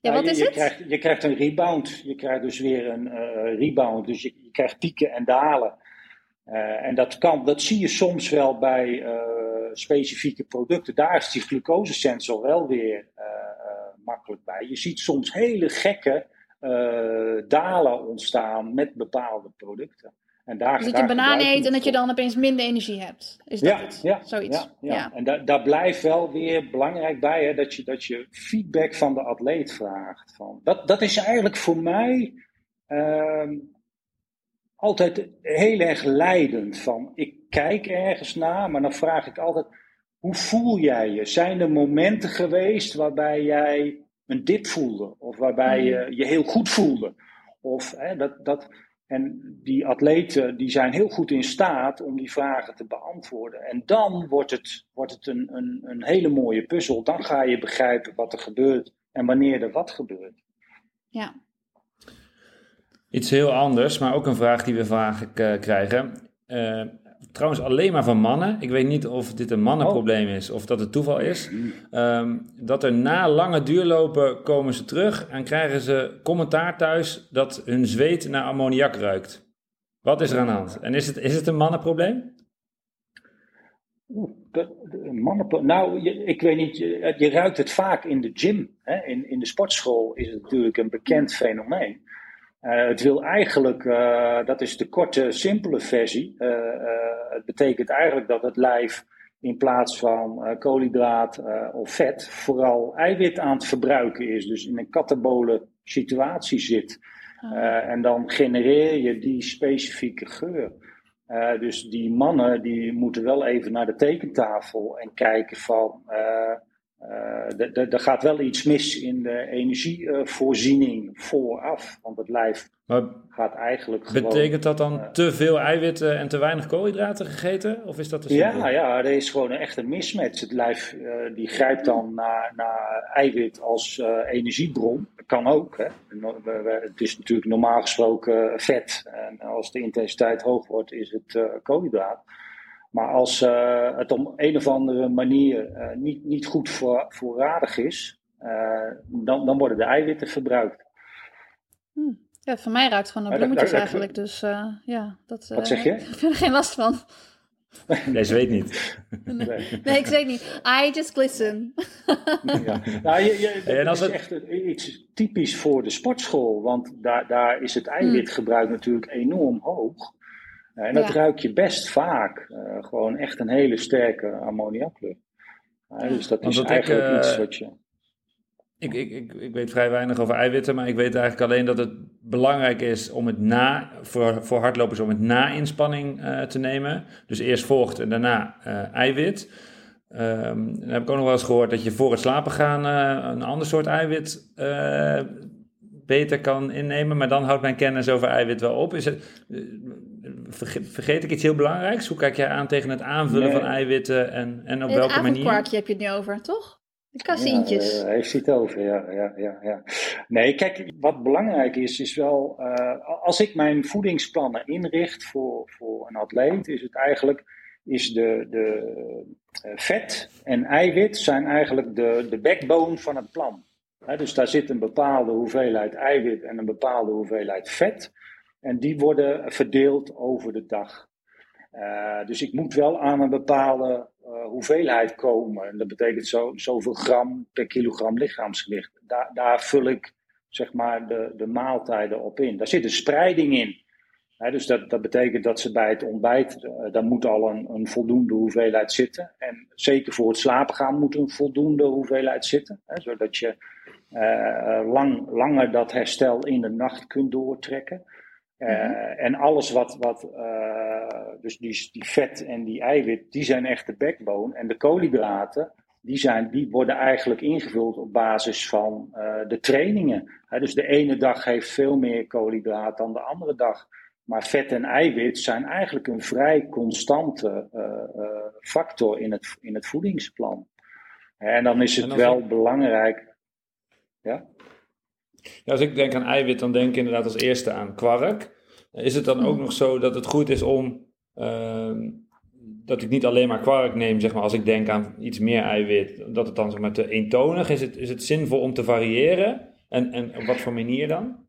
Ja,
nou,
wat
je,
is
je
het?
Krijgt, je krijgt een rebound. Je krijgt dus weer een eh, rebound. Dus je, je krijgt pieken en dalen. Eh, en dat, kan, dat zie je soms wel bij specifieke producten. Daar is die glucosesensor wel weer eh, eh, makkelijk bij. Je ziet soms hele gekke eh, dalen ontstaan met bepaalde producten. En daar,
Dus dat je banaan eet en dat je dan opeens minder energie hebt. Is dat
ja,
het?
ja,
Zoiets.
Ja, ja. En da daar blijft wel weer belangrijk bij hè, dat, je, dat je feedback van de atleet vraagt. Van, dat, dat is eigenlijk voor mij ehm, altijd heel erg leidend. Van, ik kijk ergens naar, maar dan vraag ik altijd: hoe voel jij je? Zijn er momenten geweest waarbij jij een dip voelde? Of waarbij je je heel goed voelde? Of hè, dat. dat en die atleten die zijn heel goed in staat om die vragen te beantwoorden. En dan wordt het, wordt het een, een, een hele mooie puzzel. Dan ga je begrijpen wat er gebeurt en wanneer er wat gebeurt.
Ja.
Iets heel anders, maar ook een vraag die we vaak eh, krijgen. Eh, trouwens, alleen maar van mannen. Ik weet niet of dit een mannenprobleem is of dat het toeval is. Ehm, dat er na lange duurlopen komen ze terug en krijgen ze commentaar thuis dat hun zweet naar ammoniak ruikt. Wat is er aan de hand? En is het, is het een mannenprobleem?
Nou, ik weet niet, je, je ruikt het vaak in de gym. Hè? In, in de sportschool is het natuurlijk een bekend fenomeen. Eh, het wil eigenlijk, eh, dat is de korte, simpele versie. Eh, het betekent eigenlijk dat het lijf in plaats van koolhydraat of vet vooral eiwit aan het verbruiken is. Dus in een katabole situatie zit. Uh, en dan genereer je die specifieke geur. Dus die mannen die moeten wel even naar de tekentafel en kijken van er gaat wel iets mis in de energievoorziening vooraf. Want het lijf maar gaat eigenlijk
Betekent dat dan uh, te veel eiwitten en te weinig koolhydraten gegeten? Of is dat de
Ja, ja, er is gewoon een echte mismatch. Het lijf uh, die grijpt dan naar, naar eiwit als uh, energiebron. Dat kan ook. Hè. Het is natuurlijk normaal gesproken vet. En als de intensiteit hoog wordt, is het koolhydraat. Maar als uh, het op een of andere manier uh, niet, niet goed voor, voorradig is, uh, dan, dan worden de eiwitten verbruikt.
Hmm. Ja, voor mij ruikt het gewoon naar bloemetjes eigenlijk. Dus ja, dat,
Wat zeg je?
Ik heb er geen last van. (laughs)
Nee, ze weet niet.
Nee, nee ik weet niet. I just glisten.
ja. Nou, je, je, dat en als is het... echt iets typisch voor de sportschool. Want daar, daar is het eiwitgebruik natuurlijk enorm hoog. En dat ruik je best vaak. Uh, gewoon echt een hele sterke ammoniaklucht. Uh, dus dat is eigenlijk ik, iets eh, wat je...
Ik, ik, ik, ik weet vrij weinig over eiwitten, maar ik weet eigenlijk alleen dat het belangrijk is om het na, voor, voor hardlopers om het na inspanning uh, te nemen. Dus eerst vocht en daarna uh, eiwit. Um, dan heb ik ook nog wel eens gehoord dat je voor het slapen gaan uh, een ander soort eiwit beter kan innemen. Maar dan houdt mijn kennis over eiwit wel op. Is het, vergeet ik iets heel belangrijks? Hoe kijk jij aan tegen het aanvullen van eiwitten en, en op welke manier? Het
kwarkje heb je het nu over, toch? De caseintjes.
Ja, heeft hij het over, ja, ja, ja, ja. Nee, kijk, wat belangrijk is, is wel... Uh, als ik mijn voedingsplannen inricht voor, voor een atleet, is het eigenlijk... is de, de uh, vet en eiwit zijn eigenlijk de, de backbone van het plan. He, dus daar zit een bepaalde hoeveelheid eiwit en een bepaalde hoeveelheid vet... En die worden verdeeld over de dag. Uh, dus ik moet wel aan een bepaalde uh, hoeveelheid komen. En dat betekent zo, zoveel gram per kilogram lichaamsgewicht. Daar, daar vul ik zeg maar de, de maaltijden op in. Daar zit een spreiding in. dus dat, dat betekent dat ze bij het ontbijt, uh, daar moet al een, een, voldoende hoeveelheid zitten. En zeker voor het slapen gaan moet een voldoende hoeveelheid zitten. zodat je lang, langer dat herstel in de nacht kunt doortrekken. Uh, En alles wat, wat uh, dus die, die vet en die eiwit, die zijn echt de backbone. En de koolhydraten, die, zijn, die worden eigenlijk ingevuld op basis van uh, de trainingen. dus de ene dag heeft veel meer koolhydraten dan de andere dag. Maar vet en eiwit zijn eigenlijk een vrij constante factor in het, in het voedingsplan. En dan is het wel belangrijk. Ja?
Ja, als ik denk aan eiwit, dan denk ik inderdaad als eerste aan kwark. Is het dan ook hmm. nog zo dat het goed is om uh, dat ik niet alleen maar kwark neem, zeg maar, als ik denk aan iets meer eiwit, dat het dan zeg maar te eentonig is? Het, is het zinvol om te variëren? En, en op wat voor manier dan?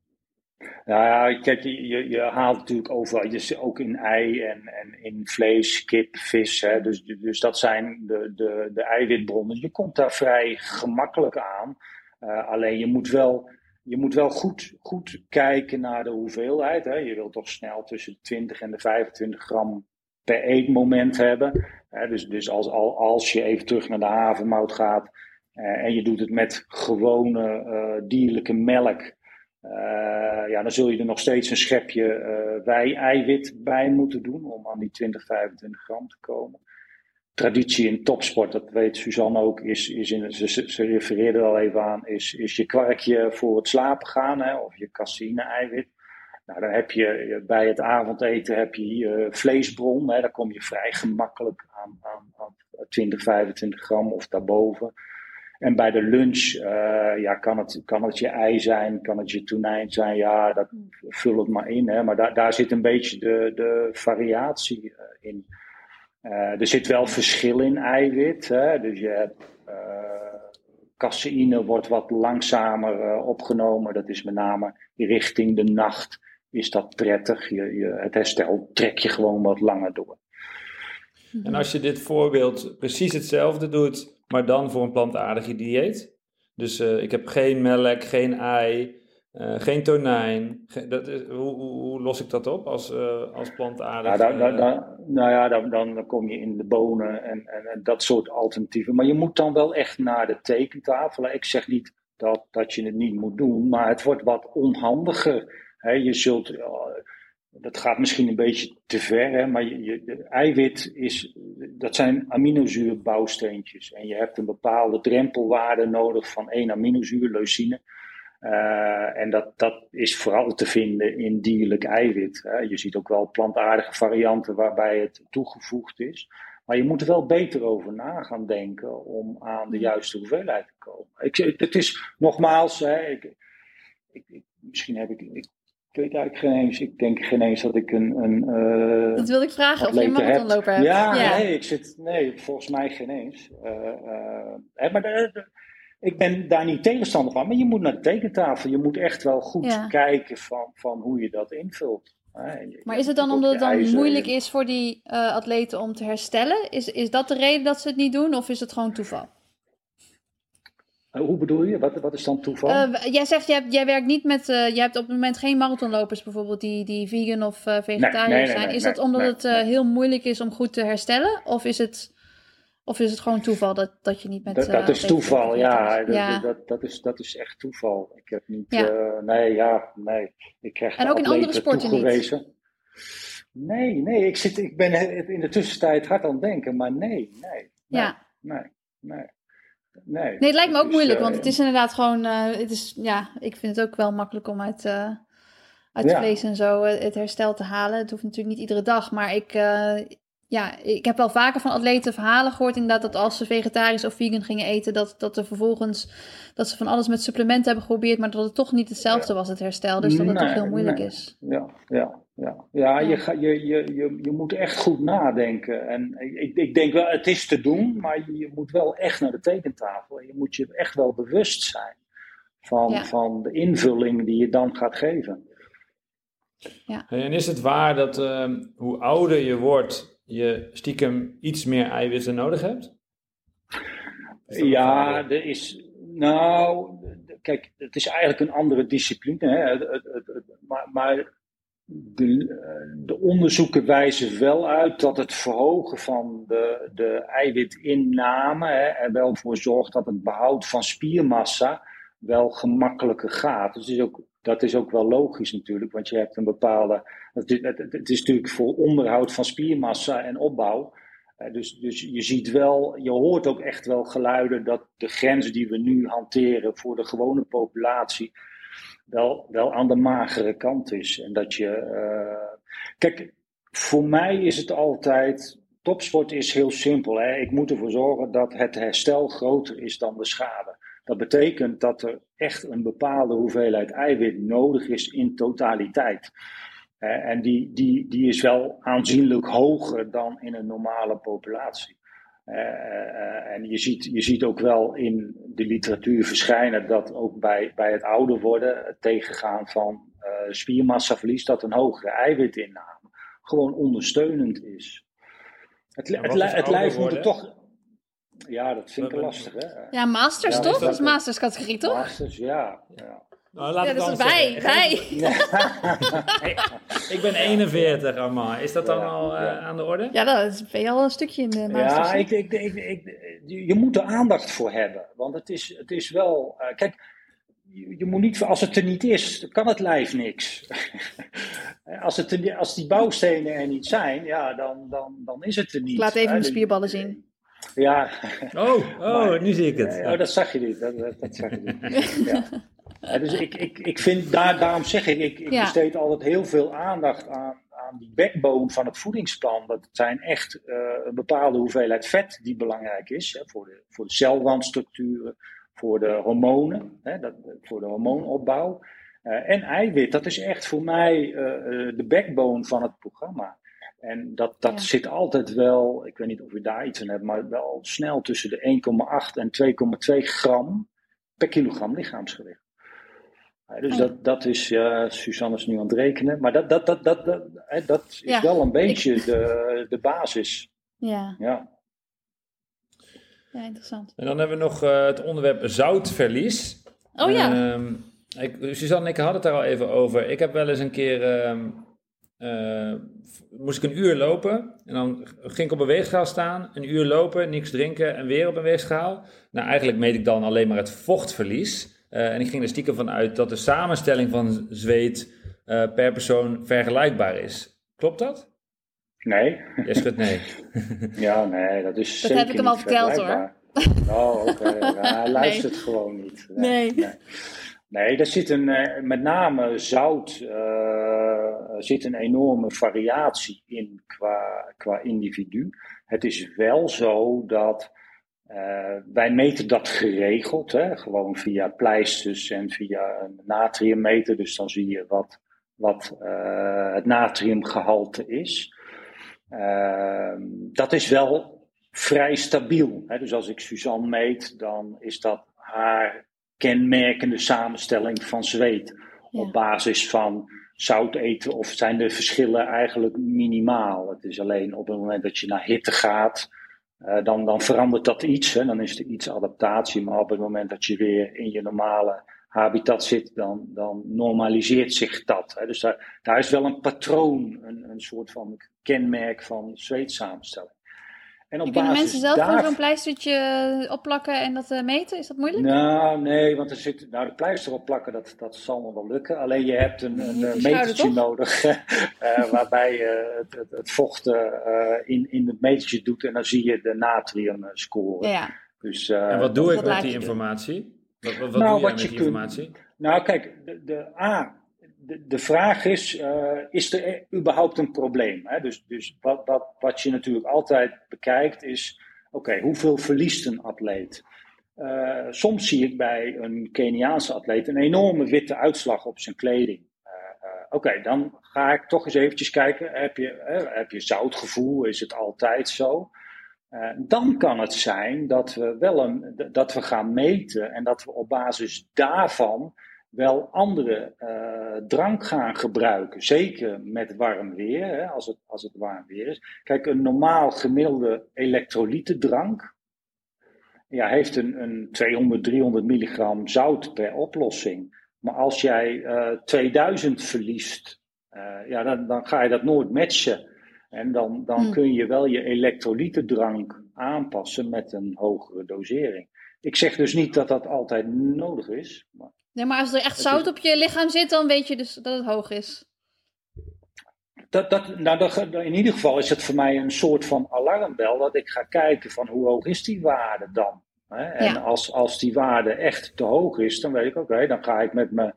Nou ja, kijk, je, je haalt natuurlijk overal, je, ook in ei en, en in vlees, kip, vis. Hè, dus, dus dat zijn de, de, de eiwitbronnen. Je komt daar vrij gemakkelijk aan. Uh, alleen je moet wel je moet wel goed, goed kijken naar de hoeveelheid. Hè. Je wilt toch snel tussen de 20 en de 25 gram per eetmoment hebben. Hè. Dus, dus als, als je even terug naar de havermout gaat eh, en je doet het met gewone uh, dierlijke melk, uh, ja, dan zul je er nog steeds een schepje uh, wei-eiwit bij moeten doen om aan die 20, 25 gram te komen traditie in topsport, dat weet Suzanne ook, is, is in, ze, ze refereerde er al even aan, is, is je kwarkje voor het slapen gaan, hè, of je caseïne-eiwit. Nou, dan heb je bij het avondeten heb je hier vleesbron, hè, daar kom je vrij gemakkelijk aan, aan, aan 20, 25 gram of daarboven. En bij de lunch uh, ja, kan, het, kan het je ei zijn, kan het je tonijn zijn, ja, dat, vul het maar in. Hè, maar daar, daar zit een beetje de, de variatie uh, in. Uh, er zit wel verschil in eiwit. Hè? Dus je hebt uh, caseïne wordt wat langzamer uh, opgenomen. Dat is met name richting de nacht is dat prettig. Je, je, het herstel trek je gewoon wat langer door.
En als je dit voorbeeld precies hetzelfde doet, maar dan voor een plantaardige dieet. Dus ik heb geen melk, geen ei, uh, geen tonijn. dat is, hoe, hoe, los ik dat op als, uh, als plantaardig?
Ja, dan, dan, nou ja, dan, dan, kom je in de bonen en, en, en, dat soort alternatieven. Maar je moet dan wel echt naar de tekentafel. Ik zeg niet dat, dat je het niet moet doen, maar het wordt wat onhandiger. Je zult, dat gaat misschien een beetje te ver, hè, maar je, je, eiwit is, dat zijn aminozuurbouwsteentjes. En je hebt een bepaalde drempelwaarde nodig van één aminozuur, leucine. Uh, en dat, dat is vooral te vinden in dierlijk eiwit. Hè. Je ziet ook wel plantaardige varianten waarbij het toegevoegd is. Maar je moet er wel beter over na gaan denken om aan de juiste hoeveelheid te komen. Ik, het is nogmaals, hè, ik, ik, misschien heb ik, ik weet eigenlijk geen eens, ik denk geen eens dat ik een. een uh,
dat wilde ik vragen, of je een marathonloper hebt.
Ja, ja, nee, ik zit, nee, volgens mij geen eens. Uh, uh, maar de, de, ik ben daar niet tegenstander van, maar je moet naar de tekentafel. Je moet echt wel goed ja. kijken van, van hoe je dat invult.
Maar is het dan omdat het dan moeilijk is voor die uh, atleten om te herstellen? Is, is dat de reden dat ze het niet doen of is het gewoon toeval?
Uh, hoe bedoel je? Wat, wat is dan toeval?
Uh, jij zegt, jij, jij werkt niet met, jij hebt op het moment geen marathonlopers bijvoorbeeld die, die vegan of vegetariër nee, nee, nee, zijn. is dat omdat het heel moeilijk is om goed te herstellen? Of is het of is het gewoon toeval dat, dat je niet met...
Dat, dat uh, is toeval, ja. ja. Dat, dat, is, dat is echt toeval. Ik heb niet... Ja. Uh, nee, ja, nee. Ik krijg
en ook in andere sporten
toegewezen. niet? Nee, nee. Ik, zit, ik ben in de tussentijd hard aan het denken, maar nee, nee. nee
ja.
Nee, nee.
Nee, nee, het lijkt me ook moeilijk, want het is inderdaad gewoon... Uh, het is, ja, ik vind het ook wel makkelijk om uit, uit ja. vlees en zo het herstel te halen. Het hoeft natuurlijk niet iedere dag, maar ik ja, ik heb wel vaker van atleten verhalen gehoord inderdaad dat als ze vegetarisch of vegan gingen eten, dat, dat er vervolgens dat ze van alles met supplementen hebben geprobeerd, maar dat het toch niet hetzelfde was, het herstel. Dus dat het toch heel moeilijk is.
Ja, ja, ja. ja, Je, ga, je, je, je, je moet echt goed nadenken. En ik, ik denk wel, het is te doen, maar je moet wel echt naar de tekentafel. Je moet je echt wel bewust zijn van, van de invulling die je dan gaat geven.
Ja. En is het waar dat uh, hoe ouder je wordt, je stiekem iets meer eiwitten nodig hebt?
Ja, er is. Nou, kijk, het is eigenlijk een andere discipline. Hè? Maar, maar de, de, onderzoeken wijzen wel uit dat het verhogen van de, de eiwitinname hè, er wel voor zorgt dat het behoud van spiermassa wel gemakkelijker gaat. Dus het is ook dat is ook wel logisch natuurlijk, want je hebt een bepaalde. Het, is natuurlijk voor onderhoud van spiermassa en opbouw. Uh, dus, dus je ziet wel, je hoort ook echt wel geluiden dat de grens die we nu hanteren voor de gewone populatie wel, wel aan de magere kant is. En dat je. Uh, kijk, voor mij is het altijd. Topsport is heel simpel. Hè? Ik moet ervoor zorgen dat het herstel groter is dan de schade. Dat betekent dat er echt een bepaalde hoeveelheid eiwit nodig is in totaliteit. en die, die, die is wel aanzienlijk hoger dan in een normale populatie. Uh, en je ziet, je ziet ook wel in de literatuur verschijnen dat ook bij, bij het ouder worden, het tegengaan van uh, spiermassaverlies, dat een hogere eiwitinname gewoon ondersteunend is. Het, het, het lijf moet er toch. Ja, dat vind ik lastig, hè?
Ja, masters ja, toch? Dat is masters categorie, toch?
Masters, ja. ja.
Nou, laat
ja, dat is bij, bij. (laughs) (laughs)
ik ben 41, Amma. Is dat dan ja, al uh, aan de orde?
Ja, dat is, ben je al een stukje in de masters.
Ja, ik, ik, ik, ik, je moet er aandacht voor hebben. Want het is, het is wel... Uh, kijk, je, je, moet niet... Als het er niet is, kan het lijf niks. (laughs) als, het er, als die bouwstenen er niet zijn, ja, dan, dan, dan is het er niet.
laat even de spierballen zien.
Ja.
Oh, oh (laughs) nu zie ik het.
Ja, oh, dat zag je niet. Dat, dat, dat zag je niet. ja. ja. dus ik, ik, ik vind, daar, daarom zeg ik, ik, ik ja. besteed altijd heel veel aandacht aan, aan die backbone van het voedingsplan. Dat zijn echt uh, een bepaalde hoeveelheid vet die belangrijk is hè, voor, de, voor de celwandstructuren, voor de hormonen, hè, dat, voor de hormoonopbouw. Uh, en eiwit, dat is echt voor mij uh, de backbone van het programma. En dat, dat ja. zit altijd wel, ik weet niet of u daar iets aan hebt, maar wel snel tussen de 1,8 en 2,2 gram per kilogram lichaamsgewicht. Ja, dus oh. dat, dat is, uh, Suzanne is nu aan het rekenen, maar dat, dat, dat, dat, dat, hè, dat is ja. wel een beetje ik... de, de basis.
Ja.
ja.
Ja, interessant.
En dan hebben we nog uh, het onderwerp zoutverlies.
Oh ja.
Uh, ik, Suzanne en ik hadden het daar al even over. Ik heb wel eens een keer ehm, uh, moest ik een uur lopen. En dan ging ik op een weegschaal staan, een uur lopen, niks drinken en weer op een weegschaal. Nou, eigenlijk meet ik dan alleen maar het vochtverlies. Uh, en ik ging er stiekem van uit dat de samenstelling van zweet eh, per persoon vergelijkbaar is. Klopt dat?
Nee.
Je schudt nee. (laughs)
ja, nee, dat is
Dat
zeker
heb ik hem al verteld,
vergelijkbaar. Oh, oké. Ja, (laughs) hij luistert gewoon niet.
Nee.
nee. Nee, er zit een, eh, met name zout, eh, er zit een enorme variatie in qua, qua individu. Het is wel zo dat eh, wij meten dat geregeld, hè, gewoon via pleisters en via een natriummeter. Dus dan zie je wat, wat eh, het natriumgehalte is. Ehm, dat is wel vrij stabiel. Hè? Dus als ik Suzanne meet, dan is dat haar kenmerkende samenstelling van zweet.
Ja.
Op basis van zout eten of zijn de verschillen eigenlijk minimaal. Het is alleen op het moment dat je naar hitte gaat, eh, dan, dan verandert dat iets. Hè? Dan is er iets adaptatie. Maar op het moment dat je weer in je normale habitat zit, dan, dan normaliseert zich dat. Hè? Dus daar, daar is wel een patroon, een, een soort van kenmerk van zweetsamenstelling. En op
Kunnen mensen zelf gewoon
daar-
zo'n pleistertje eh, opplakken en dat eh, meten? Is dat moeilijk?
Nou, nee, want er zit, nou, de pleister op plakken, dat, dat zal nog wel lukken. Alleen je hebt een, een,
Je
eh, metertje nodig, eh, waarbij je het, het, het vocht eh, in, in het metertje doet en dan zie je de natrium scoren.
Ja,
Dus, eh,
En wat doe ik met die
je doen.
informatie? Wat, wat, wat
Nou,
doe
wat
met
je
die
kunt-
informatie?
Nou, kijk, de, de, A, de, vraag is: eh, is er überhaupt een probleem? Hè? Dus, dus wat, wat, wat je natuurlijk altijd bekijkt is: oké, hoeveel verliest een atleet? Eh, soms zie ik bij een Keniaanse atleet een enorme witte uitslag op zijn kleding. Eh, oké, dan ga ik toch eens eventjes kijken: heb je, heb je zoutgevoel? Is het altijd zo? Dan kan het zijn dat we wel een, dat we gaan meten en dat we op basis daarvan wel andere eh, drank gaan gebruiken. Zeker met warm weer, hè, als, het, als het warm weer is. Kijk, een normaal gemiddelde elektrolytendrank ja, heeft een, een 200, 300 milligram zout per oplossing. Maar als jij eh 2000 verliest, eh, ja, dan, dan ga je dat nooit matchen. En dan, dan
Hmm.
kun je wel je elektrolytendrank aanpassen met een hogere dosering. Ik zeg dus niet dat dat altijd nodig is. Maar
nee, maar als er echt zout op je lichaam zit, dan weet je dus dat het hoog is.
dat, dat, nou, dat, in ieder geval is het voor mij een soort van alarmbel dat ik ga kijken van hoe hoog is die waarde dan. Hè? En
Ja.
als, als die waarde echt te hoog is, dan weet ik oké, dan ga ik met mijn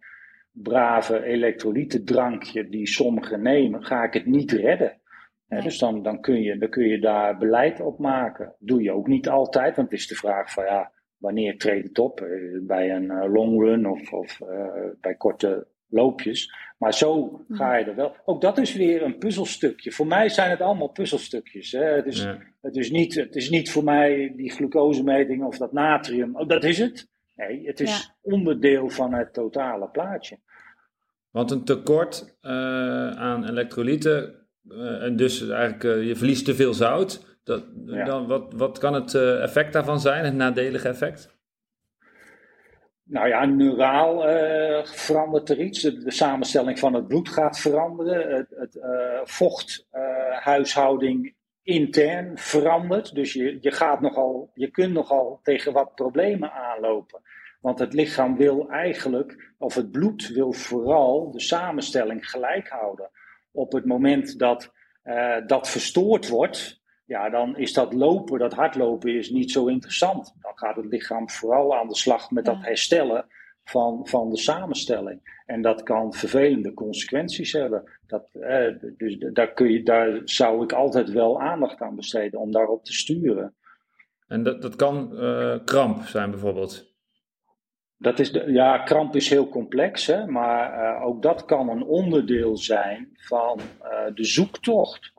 brave elektrolytendrankje die sommigen nemen, ga ik het niet redden. Hè,
Nee.
Dus dan, dan, kun je, dan kun je daar beleid op maken. Doe je ook niet altijd, want het is de vraag van ja, wanneer treedt het op? Eh, Bij een eh, long run of, of eh, bij korte loopjes. Maar zo ga je er wel. Ook dat is weer een puzzelstukje. Voor mij zijn het allemaal puzzelstukjes. Hè. Het, is,
Ja.
het, is niet, het is niet voor mij die glucosemeting of dat natrium. Oh, dat is het. Nee, het is
Ja.
onderdeel van het totale plaatje.
Want een tekort eh, aan elektrolyten, eh, en dus eigenlijk je verliest te veel zout. Dat,
Ja.
dan, wat, wat kan het eh, effect daarvan zijn, het nadelige effect?
Nou ja, neuraal eh, verandert er iets. De, de samenstelling van het bloed gaat veranderen. Het, het eh, vochthuishouding intern verandert. Dus je, je, gaat nogal, je kunt nogal tegen wat problemen aanlopen. Want het lichaam wil eigenlijk, of het bloed wil vooral de samenstelling gelijk houden. Op het moment dat dat verstoord wordt, ja, dan is dat lopen, dat hardlopen is niet zo interessant. Dan gaat het lichaam vooral aan de slag met dat herstellen van, van de samenstelling. En dat kan vervelende consequenties hebben. Dat, eh, dus daar, kun je, daar zou ik altijd wel aandacht aan besteden om daarop te sturen.
En dat, dat kan eh, kramp zijn bijvoorbeeld.
Dat is de, ja, kramp is heel complex, hè, maar eh, ook dat kan een onderdeel zijn van eh, de zoektocht.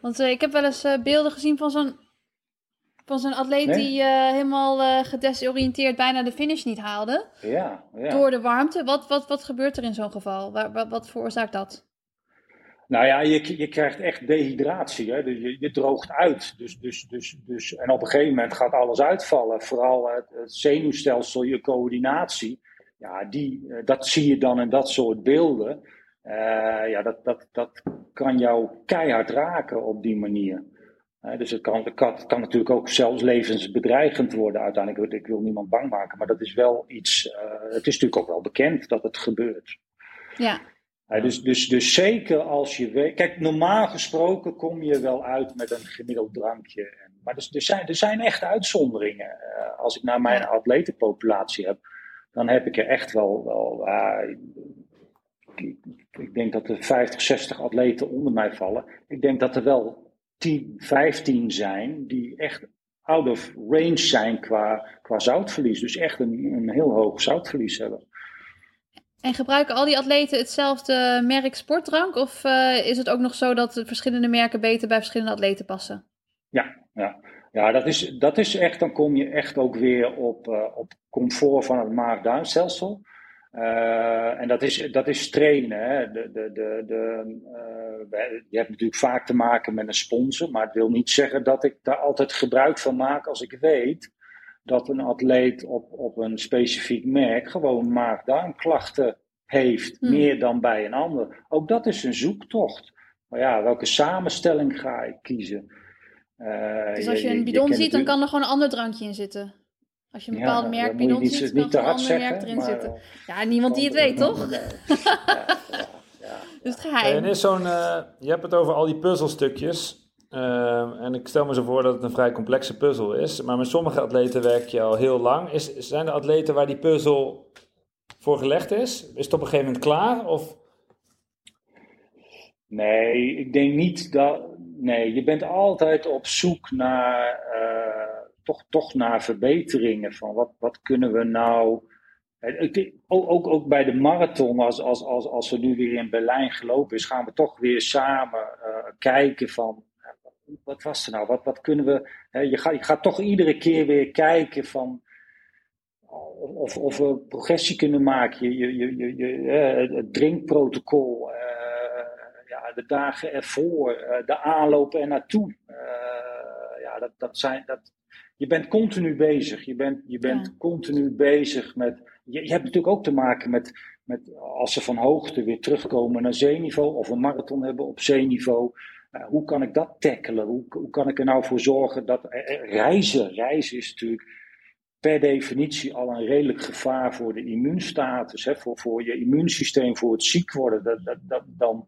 Want eh, ik heb wel eens eh, beelden gezien van zo'n van zo'n atleet
Nee?
die eh, helemaal eh, gedesoriënteerd bijna de finish niet haalde.
Ja, ja.
Door de warmte. Wat, wat, wat gebeurt er in zo'n geval? Waar, wat, wat veroorzaakt dat?
Nou ja, je, je krijgt echt dehydratie. Hè? Dus je, je droogt uit. Dus, dus, dus, dus, en op een gegeven moment gaat alles uitvallen. Vooral het, het zenuwstelsel, je coördinatie. Ja, die, dat zie je dan in dat soort beelden. Eh, ja, dat, dat, dat kan jou keihard raken op die manier. Hè, dus het kan, het, kan, het kan natuurlijk ook zelfs levensbedreigend worden uiteindelijk. Ik wil niemand bang maken, maar dat is wel iets. eh, het is natuurlijk ook wel bekend dat het gebeurt.
Ja.
dus, dus, dus zeker als je weet. Kijk, normaal gesproken kom je wel uit met een gemiddeld drankje. Maar er, er, zijn, er zijn echt uitzonderingen. Als ik naar mijn atletenpopulatie heb, dan heb ik er echt wel. wel ik, ik, denk dat er 50, 60 atleten onder mij vallen. Ik denk dat er wel 10, 15 zijn die echt out of range zijn qua, qua zoutverlies. Dus echt een, een heel hoog zoutverlies hebben.
En gebruiken al die atleten hetzelfde merk sportdrank? Of uh, is het ook nog zo dat verschillende merken beter bij verschillende atleten passen?
Ja, ja. ja dat, is, dat is echt, dan kom je echt ook weer op, uh, op comfort van het maag-darmstelsel. Uh, en dat is, dat is trainen. Hè. De, de, de, de, je hebt natuurlijk vaak te maken met een sponsor, maar het wil niet zeggen dat ik daar altijd gebruik van maak als ik weet dat een atleet op, op een specifiek merk gewoon maag-darmklachten heeft, hmm. meer dan bij een ander. Ook dat is een zoektocht. Maar ja, welke samenstelling ga ik kiezen?
Uh, dus als je, een bidon ziet, dan kan er gewoon een ander drankje in zitten. Als je een bepaald merk bidon ziet, kan er een ander merk erin zitten. Ja, niemand die het weet, toch? (laughs) ja, ja, dus het geheim.
En is zo'n, uh, je hebt het over al die puzzelstukjes. Uh, en ik stel me zo voor dat het een vrij complexe puzzel is. Maar met sommige atleten werk je al heel lang. Is, zijn er atleten waar die puzzel voor gelegd is? Is het op een gegeven moment klaar? Of?
Nee, ik denk niet dat. Nee, je bent altijd op zoek naar. Uh, toch, toch naar verbeteringen. Van wat, wat kunnen we nou. Ook, ook, ook bij de marathon, als, als, als, als we nu weer in Berlijn gelopen is, gaan we toch weer samen uh, kijken van wat was er nou? Wat, wat kunnen we. Hè, je, gaat, je gaat toch iedere keer weer kijken van. Of, of we progressie kunnen maken. Je, je, je, je, het drinkprotocol. Uh, ja, de dagen ervoor. Uh, de aanloop er naartoe. Ja, dat, dat zijn. Dat, je bent continu bezig. Je bent, je bent ja. continu bezig met. Je, je hebt natuurlijk ook te maken met, met. Als ze van hoogte weer terugkomen naar zeeniveau. Of een marathon hebben op zeeniveau uh, hoe kan ik dat tackelen? Hoe, hoe, kan ik er nou voor zorgen dat reizen, reizen is natuurlijk per definitie al een redelijk gevaar voor de immuunstatus, hè, voor, voor je immuunsysteem, voor het ziek worden. Dat, dat, dat, dan,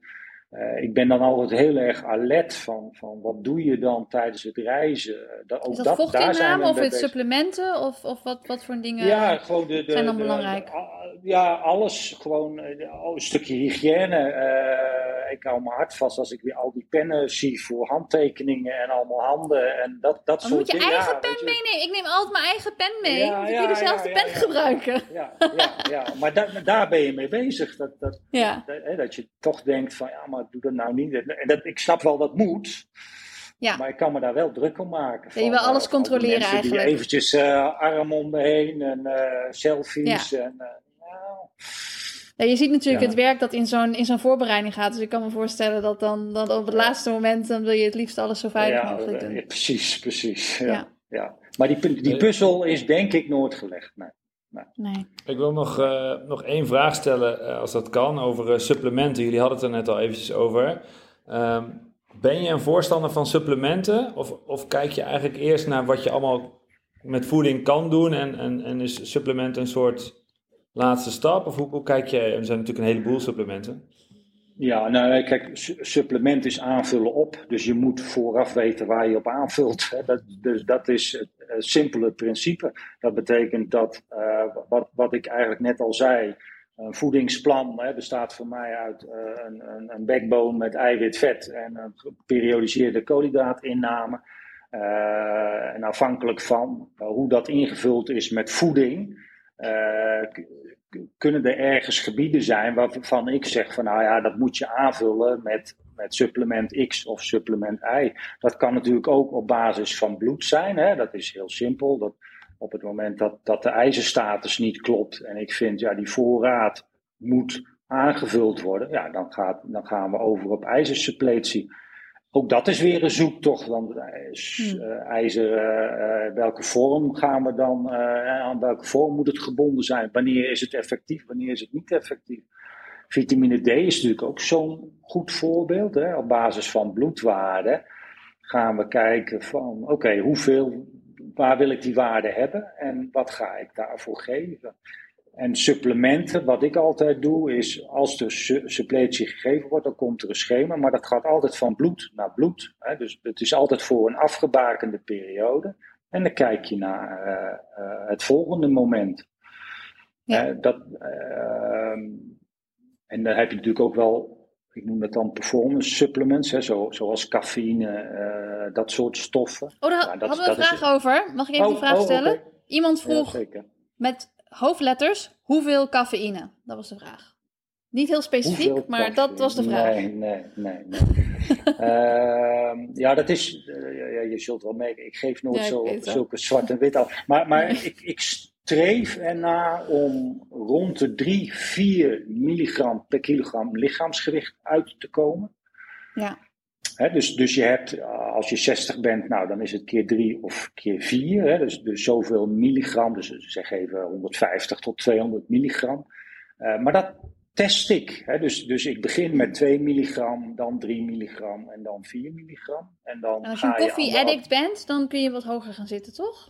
uh, ik ben dan altijd heel erg alert van, van wat doe je dan tijdens het reizen.
Dat, ook is dat, dat vochtinname of het supplementen of, of wat, wat voor dingen
ja, gewoon de, de,
zijn dan belangrijk?
ja, alles. Gewoon uh, een stukje hygiëne. Uh, ik hou mijn hart vast als ik weer al die pennen zie voor handtekeningen en allemaal handen en dat, dat soort
dingen.
Moet
je eigen pen meenemen? Ik neem altijd mijn eigen pen mee. Ja, ja, je dezelfde ja, pen gebruiken. (laughs)
Ja, ja, ja. maar da daar ben je mee bezig. Dat, dat, dat, dat, je toch denkt van ja, maar doe dat nou niet. En dat, ik snap wel dat moet. Ja. Maar ik kan me daar wel druk om maken.
Van, je wil alles uh, controleren eigenlijk.
Die eventjes uh, arm om me heen en uh, selfies. En,
ja, je ziet natuurlijk het werk dat in zo'n, in zo'n voorbereiding gaat. Dus ik kan me voorstellen dat dan, dan op het laatste moment... dan wil je het liefst alles zo veilig mogelijk doen.
Ja, precies, precies. Ja, ja. Maar die, die puzzel is denk ik nooit gelegd. Nee.
Nee.
Ik wil nog, uh, nog één vraag stellen, uh, als dat kan, over uh, supplementen. Jullie hadden het er net al eventjes over. Um, ben je een voorstander van supplementen? Of, of kijk je eigenlijk eerst naar wat je allemaal met voeding kan doen? En, en, en is supplement een soort laatste stap? Of hoe, hoe kijk je? Er zijn natuurlijk een heleboel supplementen.
Ja, nou kijk, supplement is aanvullen op. Dus je moet vooraf weten waar je op aanvult. Dat, dus dat is het, simpele principe. Dat betekent dat, uh, wat, wat ik eigenlijk net al zei, een voedingsplan hè, bestaat voor mij uit uh, een, een, een, backbone met eiwit, vet en een geperiodiseerde koolhydraatinname. Uh, en afhankelijk van hoe dat ingevuld is met voeding, kunnen er ergens gebieden zijn waarvan ik zeg van nou ja, dat moet je aanvullen met, met supplement X of supplement Y. Dat kan natuurlijk ook op basis van bloed zijn, hè? dat is heel simpel. Dat, op het moment dat, dat de ijzerstatus niet klopt en ik vind ja, die voorraad moet aangevuld worden, ja, dan, gaat, dan gaan we over op ijzersuppletie. Ook dat is weer een zoektocht. Want uh, ijzer, uh, welke vorm gaan we dan, aan welke vorm moet het gebonden zijn? Wanneer is het effectief, wanneer is het niet effectief? Vitamine D is natuurlijk ook zo'n goed voorbeeld. Hè? Op basis van bloedwaarden gaan we kijken van, oké, hoeveel, waar wil ik die waarde hebben en wat ga ik daarvoor geven? En supplementen, wat ik altijd doe, is als er su suppletie gegeven wordt, dan komt er een schema, maar dat gaat altijd van bloed naar bloed. Hè? Dus het is altijd voor een afgebakende periode. En dan kijk je naar uh, uh, het volgende moment. Ja. Uh, dat, ehm, en dan heb je natuurlijk ook wel, ik noem dat dan performance supplements, hè, zo, zoals cafeïne, dat soort stoffen.
Oh, daar
dat,
hadden we een vraag is... over. Mag ik even oh, die vraag oh, stellen? Okay. Iemand vroeg ja, met hoofdletters, hoeveel cafeïne? Dat was de vraag. Niet heel specifiek, hoeveel maar cafeïne? dat was de vraag.
Nee, nee, nee. nee. uh, (laughs) ja, dat is, uh, ja, je zult wel merken, ik geef nooit ja, zo, zulke zwart en wit af. Maar, maar nee. ik, ik streef ernaar om rond de 3, 4 milligram per kilogram lichaamsgewicht uit te komen.
Ja.
He, dus, dus je hebt, als je 60 bent, nou dan is het keer 3 of keer 4. Dus, dus zoveel milligram, dus zeg even 150 tot 200 milligram. Uh, maar dat test ik. He, dus, dus ik begin met 2 milligram, dan 3 milligram en dan 4 milligram. En, dan
en als je een koffie-addict bent, dan kun je wat hoger gaan zitten, toch?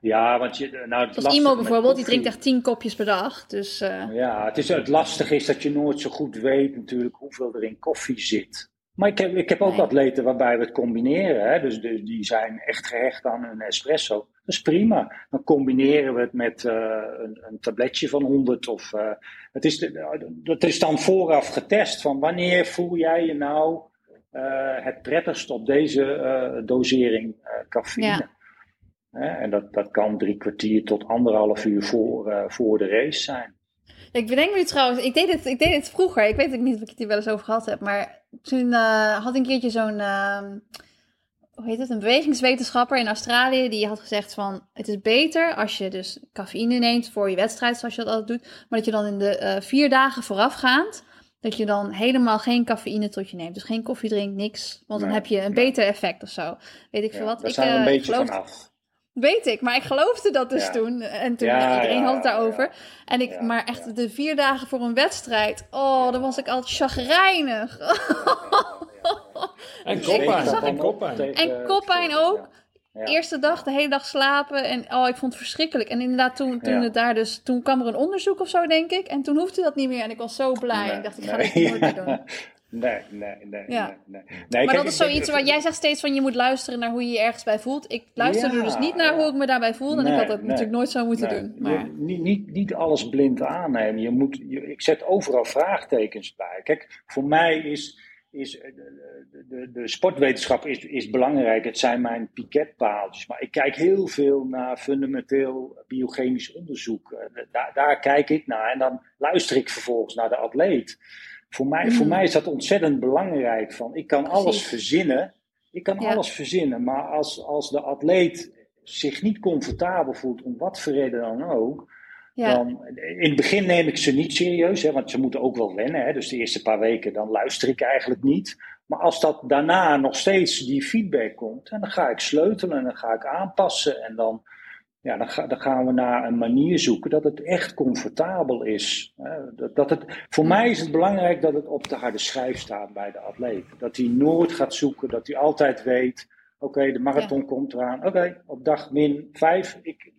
Ja, want je. Nou,
Zoals Imo bijvoorbeeld, die drinkt echt 10 kopjes per dag. Dus, uh...
Ja, het, is, het lastige is dat je nooit zo goed weet natuurlijk hoeveel er in koffie zit. Maar ik heb, ik heb ook atleten waarbij we het combineren. Hè? Dus, dus die zijn echt gehecht aan een espresso. Dat is prima. Dan combineren we het met uh, een, een, tabletje van 100. Of, uh, het is dat is dan vooraf getest. Van wanneer voel jij je nou uh, het prettigst op deze dosering cafeïne? Ja. En dat, dat kan drie kwartier tot anderhalf uur voor, voor de race zijn.
Ik bedenk nu trouwens, ik deed het, ik deed het vroeger. Ik weet ook niet of ik het hier wel eens over gehad heb. Maar toen uh, had een keertje zo'n, uh, hoe heet het, een bewegingswetenschapper in Australië. Die had gezegd van, het is beter als je dus cafeïne neemt voor je wedstrijd, zoals je dat altijd doet. Maar dat je dan in de uh, vier dagen voorafgaand, dat je dan helemaal geen cafeïne tot je neemt. Dus geen koffie drinkt, niks. Want dan heb je een beter effect of zo. Weet ik ja, veel wat.
Daar
ik,
zijn we een beetje geloof... vanaf.
Weet ik, maar ik geloofde dat dus ja. toen. En toen, ja, iedereen ja, had het daarover. En ik, maar echt de vier dagen voor een wedstrijd. Oh, dan was ik altijd chagrijnig.
en koppijn. En
koppijn. En koppijn ook. Eerste dag, de hele dag slapen. En oh, ik vond het verschrikkelijk. En inderdaad, toen, toen, het daar dus, toen kwam er een onderzoek of zo, denk ik. En toen hoefde dat niet meer. En ik was zo blij. Nee, ik dacht, ik ga nee. dit nooit meer (laughs) doen.
Nee, nee, nee.
Ja.
nee, nee.
nee maar kijk, dat is zoiets waar jij zegt steeds van je moet luisteren naar hoe je je ergens bij voelt. Ik luisterde ja, dus niet naar hoe ik me daarbij voel. En ik had dat natuurlijk nooit zo moeten doen. Maar...
Je, niet, niet, niet alles blind aannemen. Je moet, je, ik zet overal vraagtekens bij. Kijk, voor mij is, is de, de, de sportwetenschap is, is belangrijk. Het zijn mijn piketpaaltjes. Maar ik kijk heel veel naar fundamenteel biochemisch onderzoek. Daar, daar kijk ik naar. En dan luister ik vervolgens naar de atleet. Voor mij, mm. voor mij is dat ontzettend belangrijk. Van, ik kan Precies. alles verzinnen. Ik kan ja. alles verzinnen. Maar als, als de atleet zich niet comfortabel voelt, om wat voor reden dan ook. Ja. Dan, in het begin neem ik ze niet serieus, hè, want ze moeten ook wel wennen. Hè, dus de eerste paar weken dan luister ik eigenlijk niet. Maar als dat daarna nog steeds die feedback komt, dan ga ik sleutelen en dan ga ik aanpassen. En dan, ja, dan, ga, dan, gaan we naar een manier zoeken dat het echt comfortabel is. Dat, dat het, voor mij is het belangrijk dat het op de harde schijf staat bij de atleet. Dat hij nooit gaat zoeken, dat hij altijd weet: oké, okay, de marathon ja. komt eraan. Oké, okay, op dag min vijf, ik,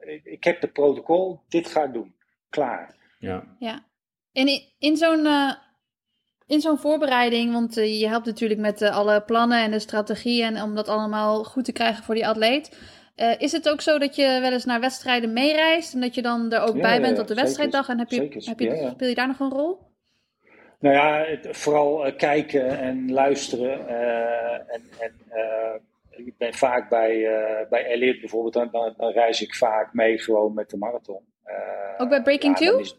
ik, ik, heb de protocol, dit ga ik doen. Klaar.
Ja.
ja. En in, in zo'n. Uh in zo'n voorbereiding, want uh, je helpt natuurlijk met uh, alle plannen en de strategieën en om dat allemaal goed te krijgen voor die atleet. Uh, is het ook zo dat je wel eens naar wedstrijden meereist en dat je dan er ook ja, bij bent op de wedstrijddag? En heb je, heb je, speel je daar nog een rol?
Nou ja, het, vooral uh, kijken en luisteren. Uh, en, en ik ben vaak bij, bij Elliot bijvoorbeeld, dan, dan, dan, reis ik vaak mee gewoon met de marathon.
ook bij Breaking 2?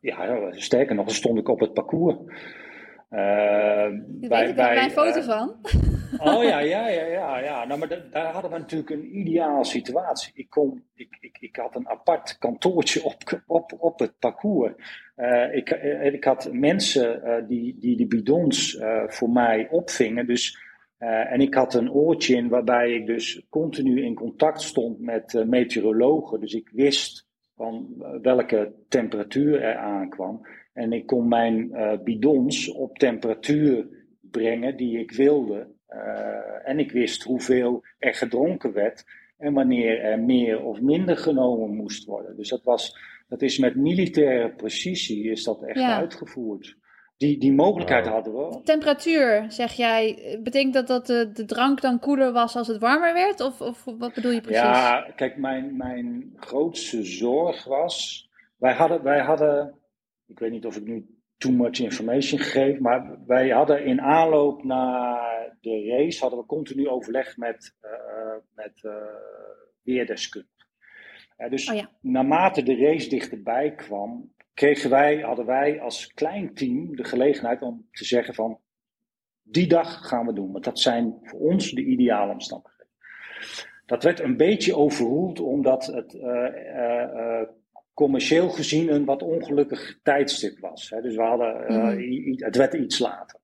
Ja, sterker nog, dan stond ik op het parcours.
Uh, Daar bij, weet ik bij, een foto van.
Oh ja, ja, ja, ja. ja. Nou, maar daar hadden we natuurlijk een ideale situatie. Ik, kon, ik, ik, ik had een apart kantoortje op, op, op het parcours. Uh, ik, ik had mensen die, die de bidons voor mij opvingen. Dus, en ik had een oortje in waarbij ik dus continu in contact stond met meteorologen. Dus ik wist van welke temperatuur er aankwam. En ik kon mijn bidons op temperatuur brengen die ik wilde. Uh, en ik wist hoeveel er gedronken werd. en wanneer er meer of minder genomen moest worden. Dus dat, was, dat is met militaire precisie is dat echt
Ja.
uitgevoerd. Die, die mogelijkheid hadden we.
Temperatuur, zeg jij. Betekent dat dat de, de drank dan koeler was als het warmer werd? Of, of wat bedoel je precies?
Ja, kijk, mijn, mijn grootste zorg was. Wij hadden, wij hadden. Ik weet niet of ik nu too much information geef, maar wij hadden in aanloop naar de race hadden we continu overleg met, eh, met weerdeskundigen. Eh, dus
Oh ja.
naarmate de race dichterbij kwam, kregen wij, hadden wij als klein team de gelegenheid om te zeggen van die dag gaan we doen. Want dat zijn voor ons de ideale omstandigheden. Dat werd een beetje overroeld omdat het commercieel gezien een wat ongelukkig tijdstip was. Hè. Dus we hadden, eh,
Mhm.
het werd iets later.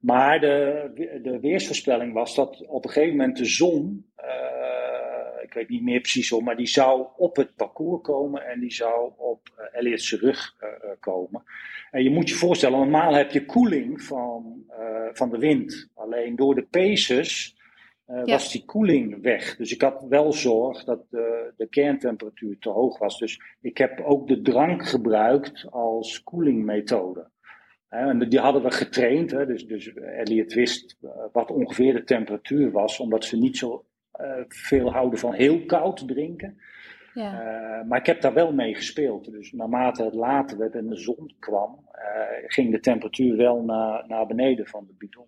Maar de, de weersvoorspelling was dat op een gegeven moment de zon, eh, ik weet niet meer precies hoe, maar die zou op het parcours komen en die zou op uh, Elliott's rug eh, eh, komen. En je moet je voorstellen, normaal heb je koeling van, eh, van de wind. Alleen door de paces eh,
Ja.
was die koeling weg. Dus ik had wel zorg dat de, de kerntemperatuur te hoog was. Dus ik heb ook de drank gebruikt als koelingmethode. En die hadden we getraind. Hè, dus, dus Elliot wist eh, wat ongeveer de temperatuur was, omdat ze niet zo eh, veel houden van heel koud drinken.
Ja.
Eh, maar ik heb daar wel mee gespeeld. Dus naarmate het later werd en de zon kwam, eh, ging de temperatuur wel naar, naar beneden van de bidon.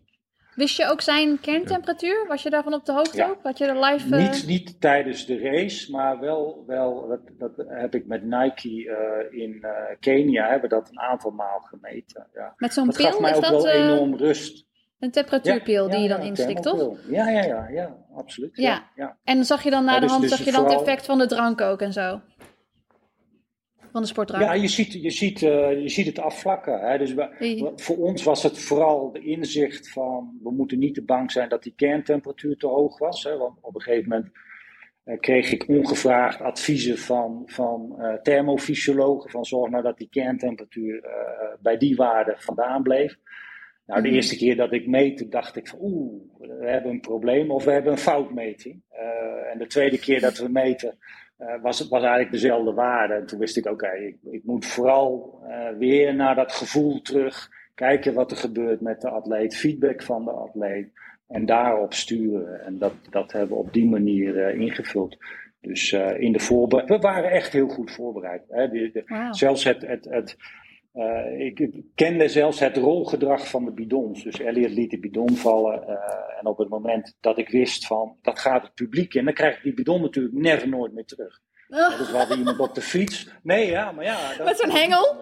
Wist je ook zijn kerntemperatuur? Was je daarvan op de hoogte
Ja.
ook? Had je er live... eh,
Niet, niet tijdens de race, maar wel, wel dat, dat heb ik met Nike eh, in eh, Kenia hebben dat een aantal maal gemeten. Ja.
Met zo'n
gaf
pil
mij
is
ook
dat
wel enorm rust.
een temperatuurpil
Ja,
die je dan instikt, toch?
Ja, ja, ja, ja, absoluut.
Ja. En zag je dan na de
dus-
hand
dus
zag je dan het effect van de drank ook en zo? Van de sportdrank?
Ja, je ziet, je ziet, eh, je ziet het afvlakken. Hè? Dus we- voor ons was het vooral de inzicht van we moeten niet te bang zijn dat die kerntemperatuur te hoog was. Hè? Want op een gegeven moment eh, kreeg ik ongevraagd adviezen van, van eh, thermofysiologen van zorg nou dat die kerntemperatuur bij die waarde vandaan bleef. Nou, de
Mhm.
eerste keer dat ik meette, dacht ik van oeh, we hebben een probleem of we hebben een foutmeting. En de tweede keer dat we meten, eh, was het was eigenlijk dezelfde waarde. En toen wist ik, oké, ik, ik moet vooral eh, weer naar dat gevoel terug. Kijken wat er gebeurt met de atleet, feedback van de atleet. En daarop sturen. En dat, dat hebben we op die manier eh, ingevuld. Dus in de voorbereiding. We waren echt heel goed voorbereid. Hè? De, de-. Zelfs het. het, het eh, ik kende zelfs het rolgedrag van de bidons. Dus Elliot liet de bidon vallen. eh, en op het moment dat ik wist van dat gaat het publiek in, dan krijg ik die bidon natuurlijk never nooit meer terug.
Oh,
Dus we hadden iemand op de fiets. Nee, ja, maar ja. dat-
Met zo'n hengel?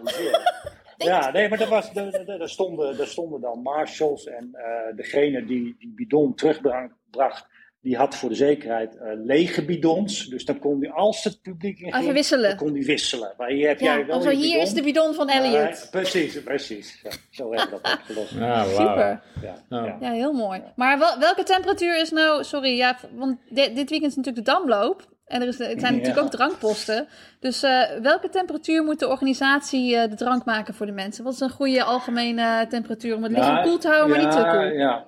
Ja, nee, maar er, was, er stonden, er stonden dan marshals en eh, degene die die bidon terugbracht, die had voor de zekerheid eh, lege bidons. Dus dan kon hij, als het publiek in
wisselen.
dan kon hij wisselen. Maar hier heb
ja,
jij wel
of zo,
je
hier
bidon.
is de bidon van Elliot.
Precies, precies. Ja, zo hebben we dat opgelost. (laughs)
Ja.
Super.
Ja,
Ja.
ja.
Ja, heel mooi. Maar wel, welke temperatuur is nou... Sorry, ja, want di- dit weekend is natuurlijk de Damloop. En er, is, het zijn
Ja.
natuurlijk ook drankposten. Dus eh, welke temperatuur moet de organisatie eh, de drank maken voor de mensen? Wat is een goede algemene temperatuur om het lichaam koel te houden, maar niet te koel?
Ja,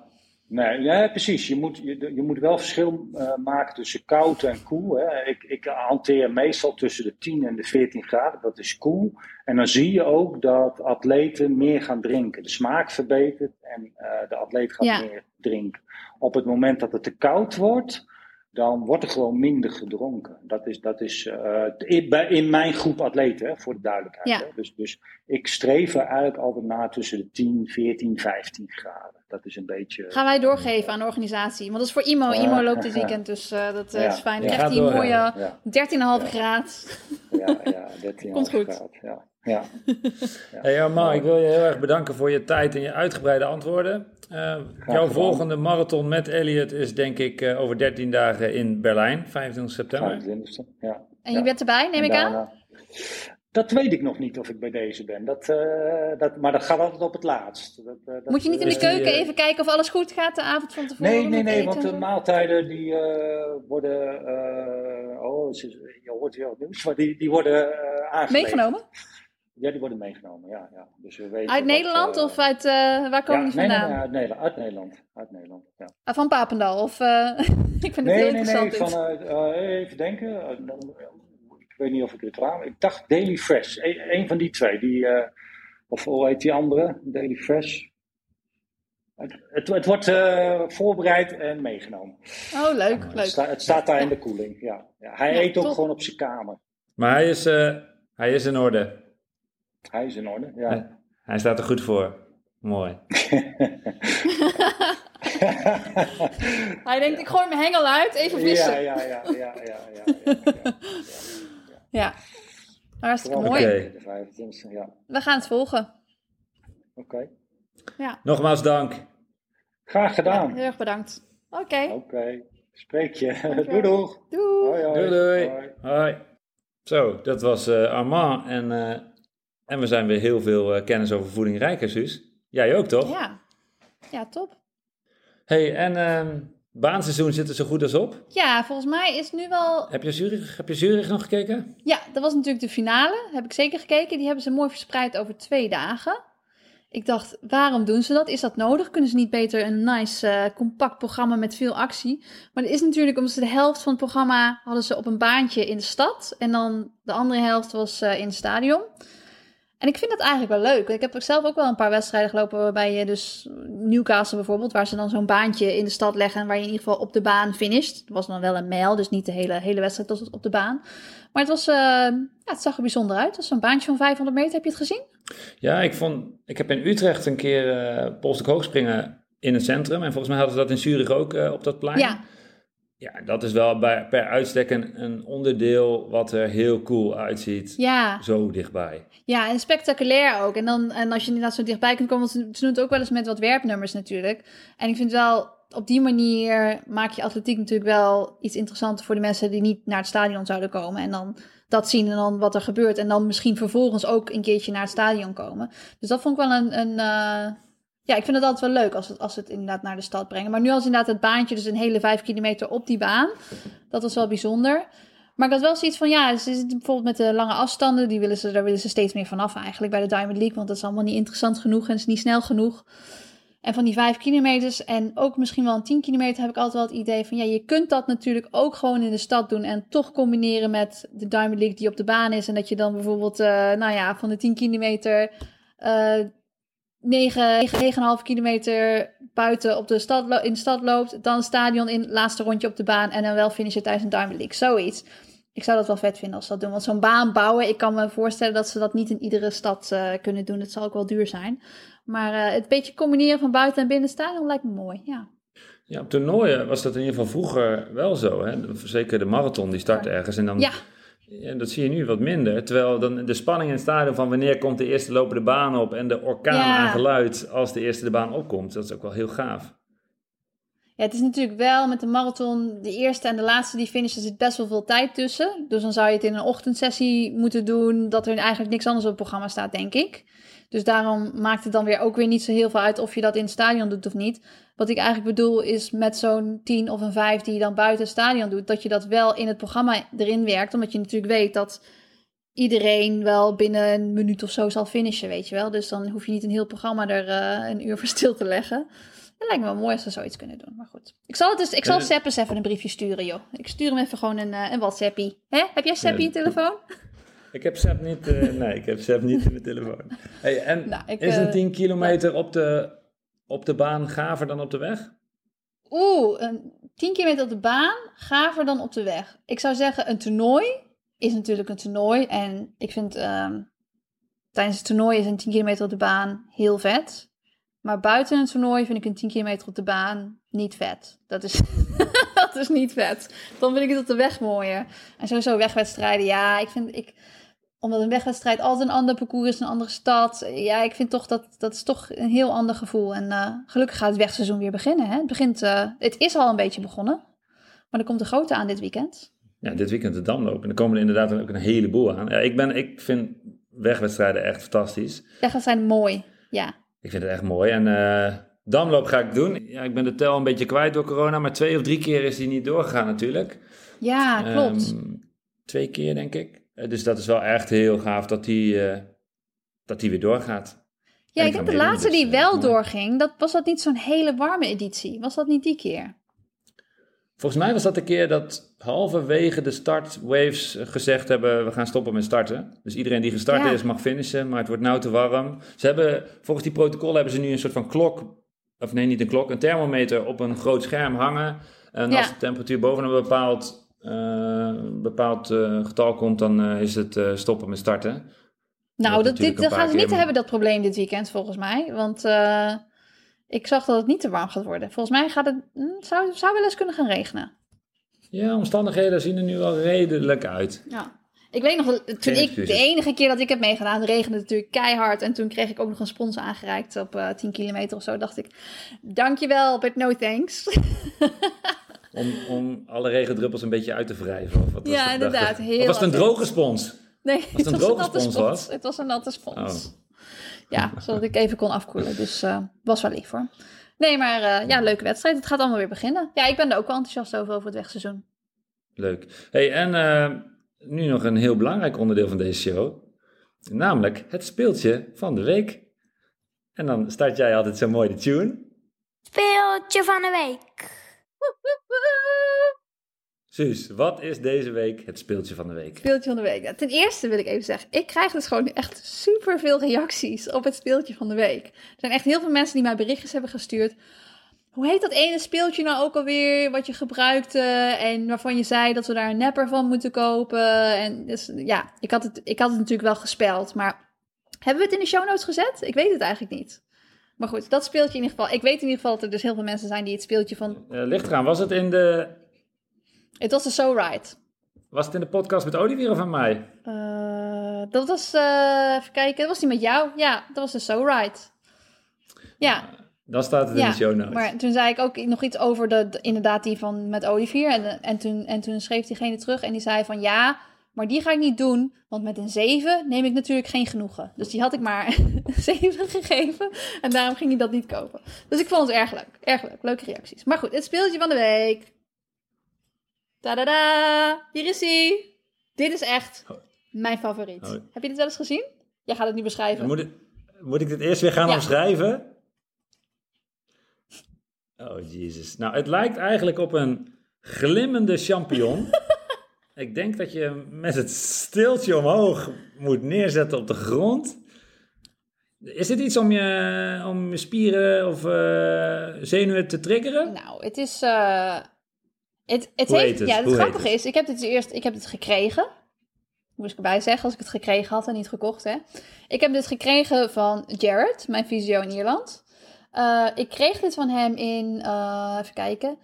nee, ja precies. Je moet, je, je moet wel verschil eh, maken tussen koud en koel. Hè. Ik, ik hanteer meestal tussen de 10 en de 14 graden. Dat is koel. En dan zie je ook dat atleten meer gaan drinken. De smaak verbetert en eh, de atleet gaat
Ja.
meer drinken. Op het moment dat het te koud wordt, dan wordt er gewoon minder gedronken. Dat is, dat is eh, in, bij, in mijn groep atleten, hè, voor de duidelijkheid.
Ja.
Hè. Dus, dus ik streef er eigenlijk altijd naar tussen de 10, 14, 15 graden. Dat is een beetje.
Gaan wij doorgeven aan de organisatie. Want dat is voor Imo. Imo loopt (laughs) dit weekend, dus eh, dat eh,
Ja.
is fijn.
Ja.
Een
door,
mooie
ja.
13,5 graad.
Ja, ja, 13 (laughs)
Komt goed.
graden, Ja, ja. (laughs)
Hey Armand, ik wil je heel erg bedanken voor je tijd en je uitgebreide antwoorden. Eh, jouw volgende marathon met Elliot is denk ik eh, over 13 dagen in Berlijn, 25 september.
25e, ja.
En je
Ja.
bent erbij, neem ik aan?
daarna- Dat weet ik nog niet of ik bij deze ben. Dat, eh, dat, maar dat gaat altijd op het laatst. Dat, eh, dat,
Moet je niet in de
die,
keuken
eh,
even kijken of alles goed gaat de avond van tevoren?
Nee, nee, nee, want de maaltijden die eh, worden, eh, oh, je hoort heel nieuws, maar die, die worden eh aangeleverd.
Meegenomen?
Ja, die worden meegenomen, ja. ja. Dus we weten
Uit
wat,
Nederland
eh,
of uit, eh, waar komen
ja,
die
nee, nee,
vandaan?
nee, uit Nederland. Uit Nederland. Uit Nederland ja.
Ah, van Papendal? Of, eh, (laughs) ik vind het
Nee,
heel
nee,
interessant.
nee. even denken. Ik weet niet of ik reclame. Ik dacht Daily Fresh. Eén een van die twee. Die, eh, of hoe heet die andere? Daily Fresh. Het, het, het wordt eh, voorbereid en meegenomen.
Oh, leuk,
Het,
leuk.
sta- het staat daar in de koeling. Ja. Ja, hij
Ja,
eet ook
top.
gewoon op zijn kamer.
Maar hij is, eh, hij is in orde.
Hij is in orde. Ja.
Hij, hij staat er goed voor. Mooi.
Hij denkt, ik gooi mijn hengel uit, even vissen.
Ja,
Ja,
ja, ja, ja, ja, ja, ja, ja.
hartstikke mooi.
Oké.
de 25e, ja.
We gaan het volgen.
Oké.
Nogmaals dank.
Graag gedaan.
Heel erg bedankt. Oké,
Oké. Spreek je. Doei doeg.
doei.
Hoi, hoi.
Doei doei.
Hoi.
Hoi. Zo, dat was eh, Armand. En, eh, en we zijn weer heel veel eh, kennis over voeding rijker, Suus. Jij ook, toch?
Ja. ja, top.
hey, en ehm baanseizoen zit er zo goed als op.
Ja, volgens mij is het nu wel...
Heb je Zurich, heb je Zurich nog gekeken?
Ja, dat was natuurlijk de finale. Heb ik zeker gekeken. Die hebben ze mooi verspreid over twee dagen. Ik dacht, waarom doen ze dat? Is dat nodig? Kunnen ze niet beter een nice, eh, compact programma met veel actie? Maar dat is natuurlijk omdat ze de helft van het programma hadden ze op een baantje in de stad. En dan de andere helft was eh, in het stadion. En ik vind dat eigenlijk wel leuk. Ik heb zelf ook wel een paar wedstrijden gelopen waarbij je dus Newcastle bijvoorbeeld, waar ze dan zo'n baantje in de stad leggen en waar je in ieder geval op de baan finisht. Het was dan wel een mijl, dus niet de hele, hele wedstrijd was op de baan. Maar het, was, eh, ja, het zag er bijzonder uit. Het was zo'n baantje van 500 meter. Heb je het gezien?
Ja, ik, vond, ik heb in Utrecht een keer eh polstuk hoogspringen in het centrum. En volgens mij hadden ze dat in Zurich ook eh, op dat plein.
Ja,
Ja, dat is wel bij, per uitstek een, een onderdeel wat er heel cool uitziet.
ja,
Zo dichtbij.
ja, en spectaculair ook. En, dan, en als je inderdaad zo dichtbij kunt komen, want ze ze doen het ook wel eens met wat werpnummers natuurlijk. En ik vind wel, op die manier maak je atletiek natuurlijk wel iets interessanter voor de mensen die niet naar het stadion zouden komen. En dan dat zien en dan wat er gebeurt. En dan misschien vervolgens ook een keertje naar het stadion komen. Dus dat vond ik wel een. een eh, ja, ik vind het altijd wel leuk als het, als het inderdaad naar de stad brengen. Maar nu als inderdaad het baantje, dus een hele vijf kilometer op die baan. Dat was wel bijzonder. Maar ik had wel zoiets van, ja, ze zitten bijvoorbeeld met de lange afstanden. Die willen ze, daar willen ze steeds meer vanaf eigenlijk bij de Diamond League. Want dat is allemaal niet interessant genoeg en is niet snel genoeg. En van die vijf kilometers en ook misschien wel een 10 kilometer heb ik altijd wel het idee van ja, je kunt dat natuurlijk ook gewoon in de stad doen en toch combineren met de Diamond League die op de baan is. En dat je dan bijvoorbeeld, eh, nou ja, van de 10 kilometer eh 9, 9,5 kilometer buiten op de stad, in de stad loopt, dan stadion in, laatste rondje op de baan en dan wel finishen tijdens een Diamond League. Zoiets. Ik zou dat wel vet vinden als ze dat doen. Want zo'n baan bouwen, ik kan me voorstellen dat ze dat niet in iedere stad eh, kunnen doen. Het zal ook wel duur zijn. Maar eh, het beetje combineren van buiten en binnen stadion lijkt me mooi. Ja,
Ja, op toernooien was dat in ieder geval vroeger wel zo. Hè? Zeker de marathon, die start ergens. En dan,
ja.
Ja, dat zie je nu wat minder. Terwijl dan de spanning in het stadion van wanneer komt de eerste lopende baan op... en de orkaan
Ja.
aan geluid als de eerste de baan opkomt. Dat is ook wel heel gaaf.
Ja, het is natuurlijk wel met de marathon, de eerste en de laatste die finishen, zit best wel veel tijd tussen. Dus dan zou je het in een ochtendsessie moeten doen, dat er eigenlijk niks anders op het programma staat, denk ik. Dus daarom maakt het dan weer ook weer niet zo heel veel uit of je dat in het stadion doet of niet. Wat ik eigenlijk bedoel is met zo'n 10 of een 5 die je dan buiten het stadion doet, dat je dat wel in het programma erin werkt. Omdat je natuurlijk weet dat iedereen wel binnen een minuut of zo zal finishen, weet je wel. Dus dan hoef je niet een heel programma er eh, een uur voor stil te leggen. Het lijkt me wel mooi als ze zoiets kunnen doen, maar goed. Ik zal, het dus, ik zal Sepp eens even een briefje sturen, joh. Ik stuur hem even gewoon een, eh, een WhatsAppie. Hè? Heb jij Seppie een telefoon?
Ik heb Seb niet, eh, (laughs) nee, ik heb Seb niet in mijn telefoon. Hey, en
Nou, ik,
is een
eh,
10 kilometer op de, op de baan gaver dan op de weg?
Oeh, een 10 kilometer op de baan, gaver dan op de weg. Ik zou zeggen, een toernooi is natuurlijk een toernooi. En ik vind ehm, tijdens het toernooi is een 10 kilometer op de baan heel vet. Maar buiten een toernooi vind ik een 10 kilometer op de baan niet vet. Dat is, (laughs) dat is niet vet. Dan vind ik het op de weg mooier. En sowieso wegwedstrijden, ja, ik vind... Ik, omdat een wegwedstrijd altijd een ander parcours is, een andere stad. Ja, ik vind toch dat dat is toch een heel ander gevoel. En eh, gelukkig gaat het wegseizoen weer beginnen. Hè? Het, begint, eh, het is al een beetje begonnen. Maar er komt een grote aan dit weekend.
Ja, dit weekend de Damloop. En er komen er inderdaad ook een heleboel aan. Ja, ik, ben, ik vind wegwedstrijden echt fantastisch.
Wegwedstrijden mooi. Ja.
Ik vind het echt mooi. En eh Damloop ga ik doen. Ja, ik ben de tel een beetje kwijt door corona. Maar twee of drie keer is die niet doorgegaan natuurlijk.
Ja, klopt.
Ehm, twee keer, denk ik. Eh, Dus dat is wel echt heel gaaf dat die, eh, dat die weer doorgaat.
Ja, ik denk de laatste die
eh,
wel doorging, dat, was dat niet zo'n hele warme editie? Was dat niet die keer?
Volgens mij was dat de keer dat halverwege de startwaves eh, gezegd hebben: we gaan stoppen met starten. Dus iedereen die gestart
Ja.
is mag finishen, maar het wordt nou te warm. Ze hebben, volgens die protocol hebben ze nu een soort van klok, of nee, niet een klok, een thermometer op een groot scherm hangen. En
Ja.
als de temperatuur boven een bepaald, eh, bepaald eh, getal komt, dan eh, is het eh, stoppen met starten.
Nou, dat, dit,
een
dat
paar
gaan ze niet
maar-
hebben, dat probleem dit weekend, volgens mij. Want eh, ik zag dat het niet te warm gaat worden. Volgens mij gaat het, hm, zou, zou wel eens kunnen gaan regenen.
Ja, omstandigheden zien er nu wel redelijk uit.
Ja. Ik weet nog, dat toen
Geen
ik,
excuses.
de enige keer dat ik heb meegedaan, regende het natuurlijk keihard. En toen kreeg ik ook nog een spons aangereikt op eh 10 kilometer of zo. Dacht ik, dankjewel, but no thanks. (laughs)
Om, om alle regendruppels een beetje uit te wrijven. Of wat was
Ja, inderdaad, heel
Of was het een droge spons?
Nee,
het een
was
droge
natte
spons was?
Het was een natte spons.
Oh.
Ja, zodat ik even kon afkoelen. Dus eh, was wel lief hoor. Nee, maar eh, ja, leuke wedstrijd. Het gaat allemaal weer beginnen. Ja, ik ben er ook wel enthousiast over, over het wegseizoen.
Leuk. Hey, en eh, nu nog een heel belangrijk onderdeel van deze show. Namelijk het speeltje van de week. En dan start jij altijd zo mooi de tune.
Speeltje van de week.
Suus, wat is deze week het speeltje van de week?
Speeltje van de week. Ten eerste wil ik even zeggen, ik krijg dus gewoon echt super veel reacties op het speeltje van de week. Er zijn echt heel veel mensen die mij berichtjes hebben gestuurd. Hoe heet dat ene speeltje nou ook alweer wat je gebruikte en waarvan je zei dat we daar een nepper van moeten kopen? En dus, ja, ik had, het, ik had het natuurlijk wel gespeld, maar hebben we het in de show notes gezet? Ik weet het eigenlijk niet. Maar goed, dat speeltje in ieder geval. Ik weet in ieder geval dat er dus heel veel mensen zijn die het speeltje van...
Eh ligt eraan, was het, in de,
Het was de So Right.
was het in de podcast met Olivier of van mij?
Eh, dat was, eh, even kijken, dat was die met jou? Ja, dat was de So Right. Ja,
Dan staat het in
ja.
de show notes.
maar toen zei ik ook nog iets over de, de- inderdaad die van met Olivier. En, en, toen, en toen schreef diegene terug en die zei van ja, maar die ga ik niet doen. Want met een 7 neem ik natuurlijk geen genoegen. Dus die had ik maar (laughs) een 7 gegeven. En daarom ging hij dat niet kopen. Dus ik vond het erg leuk. Erg leuk. Leuke reacties. Maar goed, het speeltje van de week. Tada! Hier is hij. Dit is echt mijn favoriet.
Oh.
Heb je dit wel eens gezien? Jij gaat het nu beschrijven.
Moet ik, moet ik dit eerst weer gaan
Ja.
omschrijven? Oh, jezus. Nou, het lijkt eigenlijk op een glimmende champignon. (laughs) ik denk dat je met het stiltje omhoog moet neerzetten op de grond. Is dit iets om je, om je spieren of eh, zenuwen te triggeren?
Nou, het is. eh, het, het
Hoe
heeft,
het?
Ja, het
Hoe
grappige
het?
is, ik heb dit eerst, ik heb dit gekregen. Moest ik erbij zeggen, als ik het gekregen had en niet gekocht, hè. Ik heb dit gekregen van Jared, mijn fysio in Ierland. Eh, ik kreeg dit van hem in, even kijken.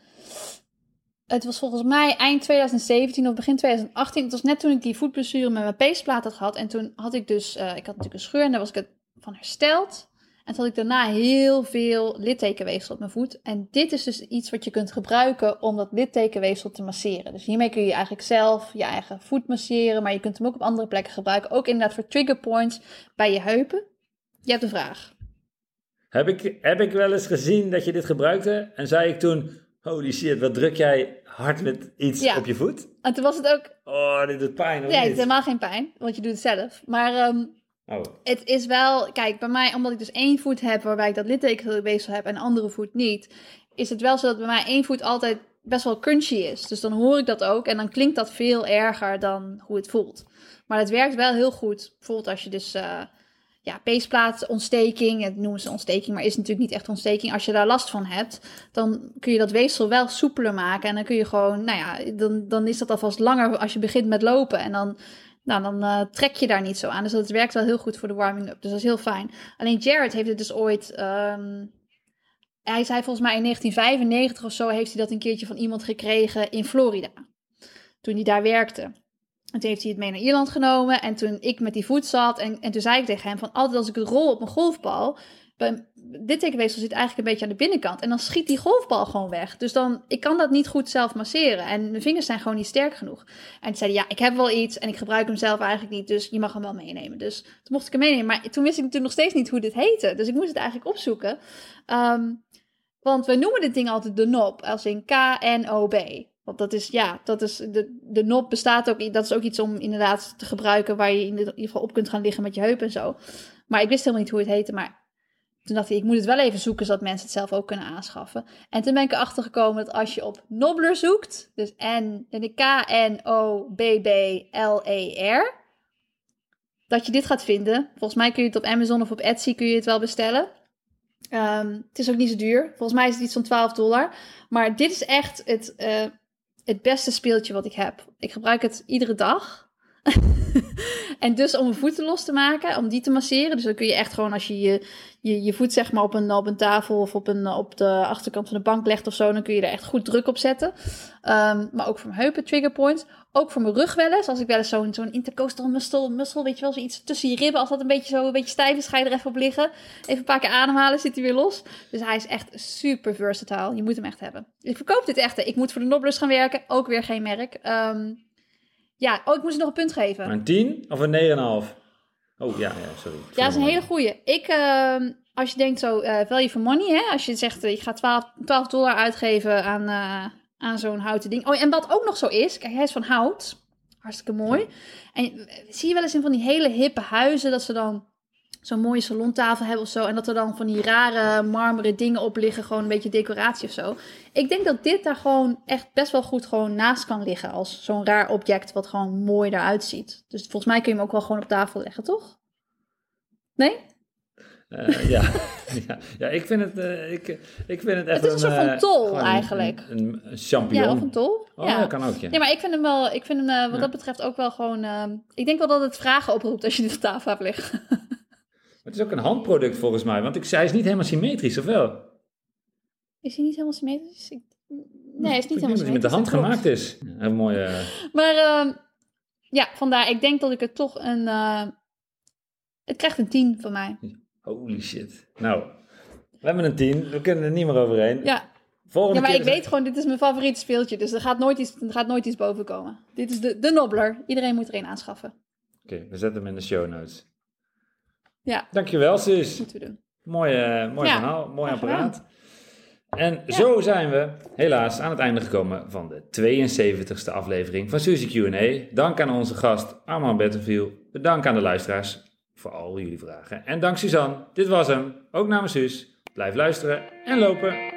Het was volgens mij eind 2017 of begin 2018. Het was net toen ik die voetblessure met mijn peesplaat had gehad. En toen had ik dus, eh, ik had natuurlijk een scheur en daar was ik het van hersteld. En toen had ik daarna heel veel littekenweefsel op mijn voet. En dit is dus iets wat je kunt gebruiken om dat littekenweefsel te masseren. Dus hiermee kun je eigenlijk zelf je eigen voet masseren. Maar je kunt hem ook op andere plekken gebruiken. Ook inderdaad voor trigger points bij je heupen. Je hebt een vraag.
Heb ik, heb ik wel eens gezien dat je dit gebruikte en zei ik toen... Holy shit, wat druk jij hard met iets
Ja.
op je voet?
En toen was het ook...
Oh, dit doet pijn,
Nee, het is helemaal geen pijn. Want je doet het zelf. Maar... ehm,
Oh.
Het is wel, kijk, bij mij, omdat ik dus één voet heb waarbij ik dat littekenweefsel heb en andere voet niet, is het wel zo dat bij mij één voet altijd best wel crunchy is. Dus dan hoor ik dat ook en dan klinkt dat veel erger dan hoe het voelt. Maar het werkt wel heel goed. Bijvoorbeeld als je dus, eh ja, peesplaatsontsteking, het noemen ze ontsteking, maar is natuurlijk niet echt ontsteking. Als je daar last van hebt, dan kun je dat weefsel wel soepeler maken. En dan kun je gewoon, nou ja, dan, dan is dat alvast langer als je begint met lopen. En dan nou, dan eh, trek je daar niet zo aan. Dus dat werkt wel heel goed voor de warming-up. Dus dat is heel fijn. Alleen Jared heeft het dus ooit... ehm, hij zei volgens mij in 1995 of zo... heeft hij dat een keertje van iemand gekregen in Florida. Toen hij daar werkte. En toen heeft hij het mee naar Ierland genomen. En toen ik met die voet zat... en, en toen zei ik tegen hem van... altijd als ik het rol op mijn golfbal... dit tekenweefsel zit eigenlijk een beetje aan de binnenkant. En dan schiet die golfbal gewoon weg. Dus dan, ik kan dat niet goed zelf masseren. En mijn vingers zijn gewoon niet sterk genoeg. En toen zei hij, ja, ik heb wel iets en ik gebruik hem zelf eigenlijk niet. Dus je mag hem wel meenemen. Dus toen mocht ik hem meenemen. Maar toen wist ik natuurlijk nog steeds niet hoe dit heette. Dus ik moest het eigenlijk opzoeken. Ehm, want we noemen dit ding altijd de NOB. Als in K-N-O-B. Want dat is, ja, dat is, de, de NOB bestaat ook, dat is ook iets om inderdaad te gebruiken waar je in ieder geval op kunt gaan liggen met je heup en zo. Maar ik wist helemaal niet hoe het heette. Maar toen dacht ik, ik moet het wel even zoeken zodat mensen het zelf ook kunnen aanschaffen. En toen ben ik erachter gekomen dat als je op Nobler zoekt, dus N, K-N-O-B-B-L-E-R, dat je dit gaat vinden. Volgens mij kun je het op Amazon of op Etsy kun je het wel bestellen. Ehm, het is ook niet zo duur. Volgens mij is het iets van 12 dollar. Maar dit is echt het, eh, het beste speeltje wat ik heb. Ik gebruik het iedere dag. (laughs) en dus om mijn voeten los te maken, om die te masseren. Dus dan kun je echt gewoon als je je, je, je voet zeg maar op een, op een tafel of op, een, op de achterkant van de bank legt of zo, dan kun je er echt goed druk op zetten. Ehm, maar ook voor mijn heupen, trigger points. Ook voor mijn rug wel eens. Als ik wel eens zo'n zo'n intercoastal muscle, muscle, weet je wel, zoiets tussen je ribben. Als dat een beetje zo een beetje stijf is, ga je er even op liggen. Even een paar keer ademhalen, zit hij weer los. Dus hij is echt super versatile. Je moet hem echt hebben. Ik verkoop dit echt. Ik moet voor de Noblers gaan werken. Ook weer geen merk. Ehm, ja, oh, ik moest nog een punt geven.
Een 10 of een 9,5? Oh ja, ja sorry.
Ja, dat is een hele goeie. Ik, ehm, als je denkt zo, eh value for money, hè? Als je zegt, eh, je gaat 12, 12 dollar uitgeven aan, eh, aan zo'n houten ding. Oh, en wat ook nog zo is, kijk, hij is van hout. Hartstikke mooi. En eh, zie je wel eens in van die hele hippe huizen, dat ze dan zo'n mooie salontafel hebben of zo. En dat er dan van die rare marmeren dingen op liggen, gewoon een beetje decoratie of zo. Ik denk dat dit daar gewoon echt best wel goed gewoon naast kan liggen. Als zo'n raar object wat gewoon mooi eruit ziet. Dus volgens mij kun je hem ook wel gewoon op tafel leggen, toch? Nee?
Eh, ja. (laughs) ja. ja, ik vind het, eh, ik, ik vind het echt
Het is een soort van
eh,
tol eigenlijk.
Een, een, een champignon.
Ja, of een tol.
Oh,
ja.
dat kan ook, ja.
Ja, maar ik vind hem wel, ik vind hem wat
Ja.
dat betreft ook wel gewoon. ik denk wel dat het vragen oproept als je dit op tafel hebt liggen.
Het is ook een handproduct volgens mij, want ik, hij is niet helemaal symmetrisch, of wel?
Is hij niet helemaal symmetrisch? Ik- Nee, hij is niet helemaal
dat hij met de hand
symmetrisch,
gemaakt is. Een mooie...
Maar ehm, ja, vandaar. Ik denk dat ik het toch een. het krijgt een 10 van mij.
Holy shit. Nou, we hebben een 10. We kunnen er niet meer overheen.
Ja,
Volgende
ja maar ik weet gewoon, dit is mijn favoriete speeltje. Dus er gaat nooit iets, er gaat nooit iets boven komen. Dit is de, de Nobbler. Iedereen moet er een aanschaffen.
Oké, we zetten hem in de show notes.
Ja,
Dankjewel, sus.
moeten we doen.
Mooi, eh, mooi
Ja,
verhaal, mooi apparaat. En zo zijn we helaas aan het einde gekomen van de 72e aflevering van Suzy Q&A. Dank aan onze gast Armand Bettenviel. Bedankt aan de luisteraars voor al jullie vragen. En dank Suzanne. Dit was hem. Ook namens Suus. Blijf luisteren en lopen.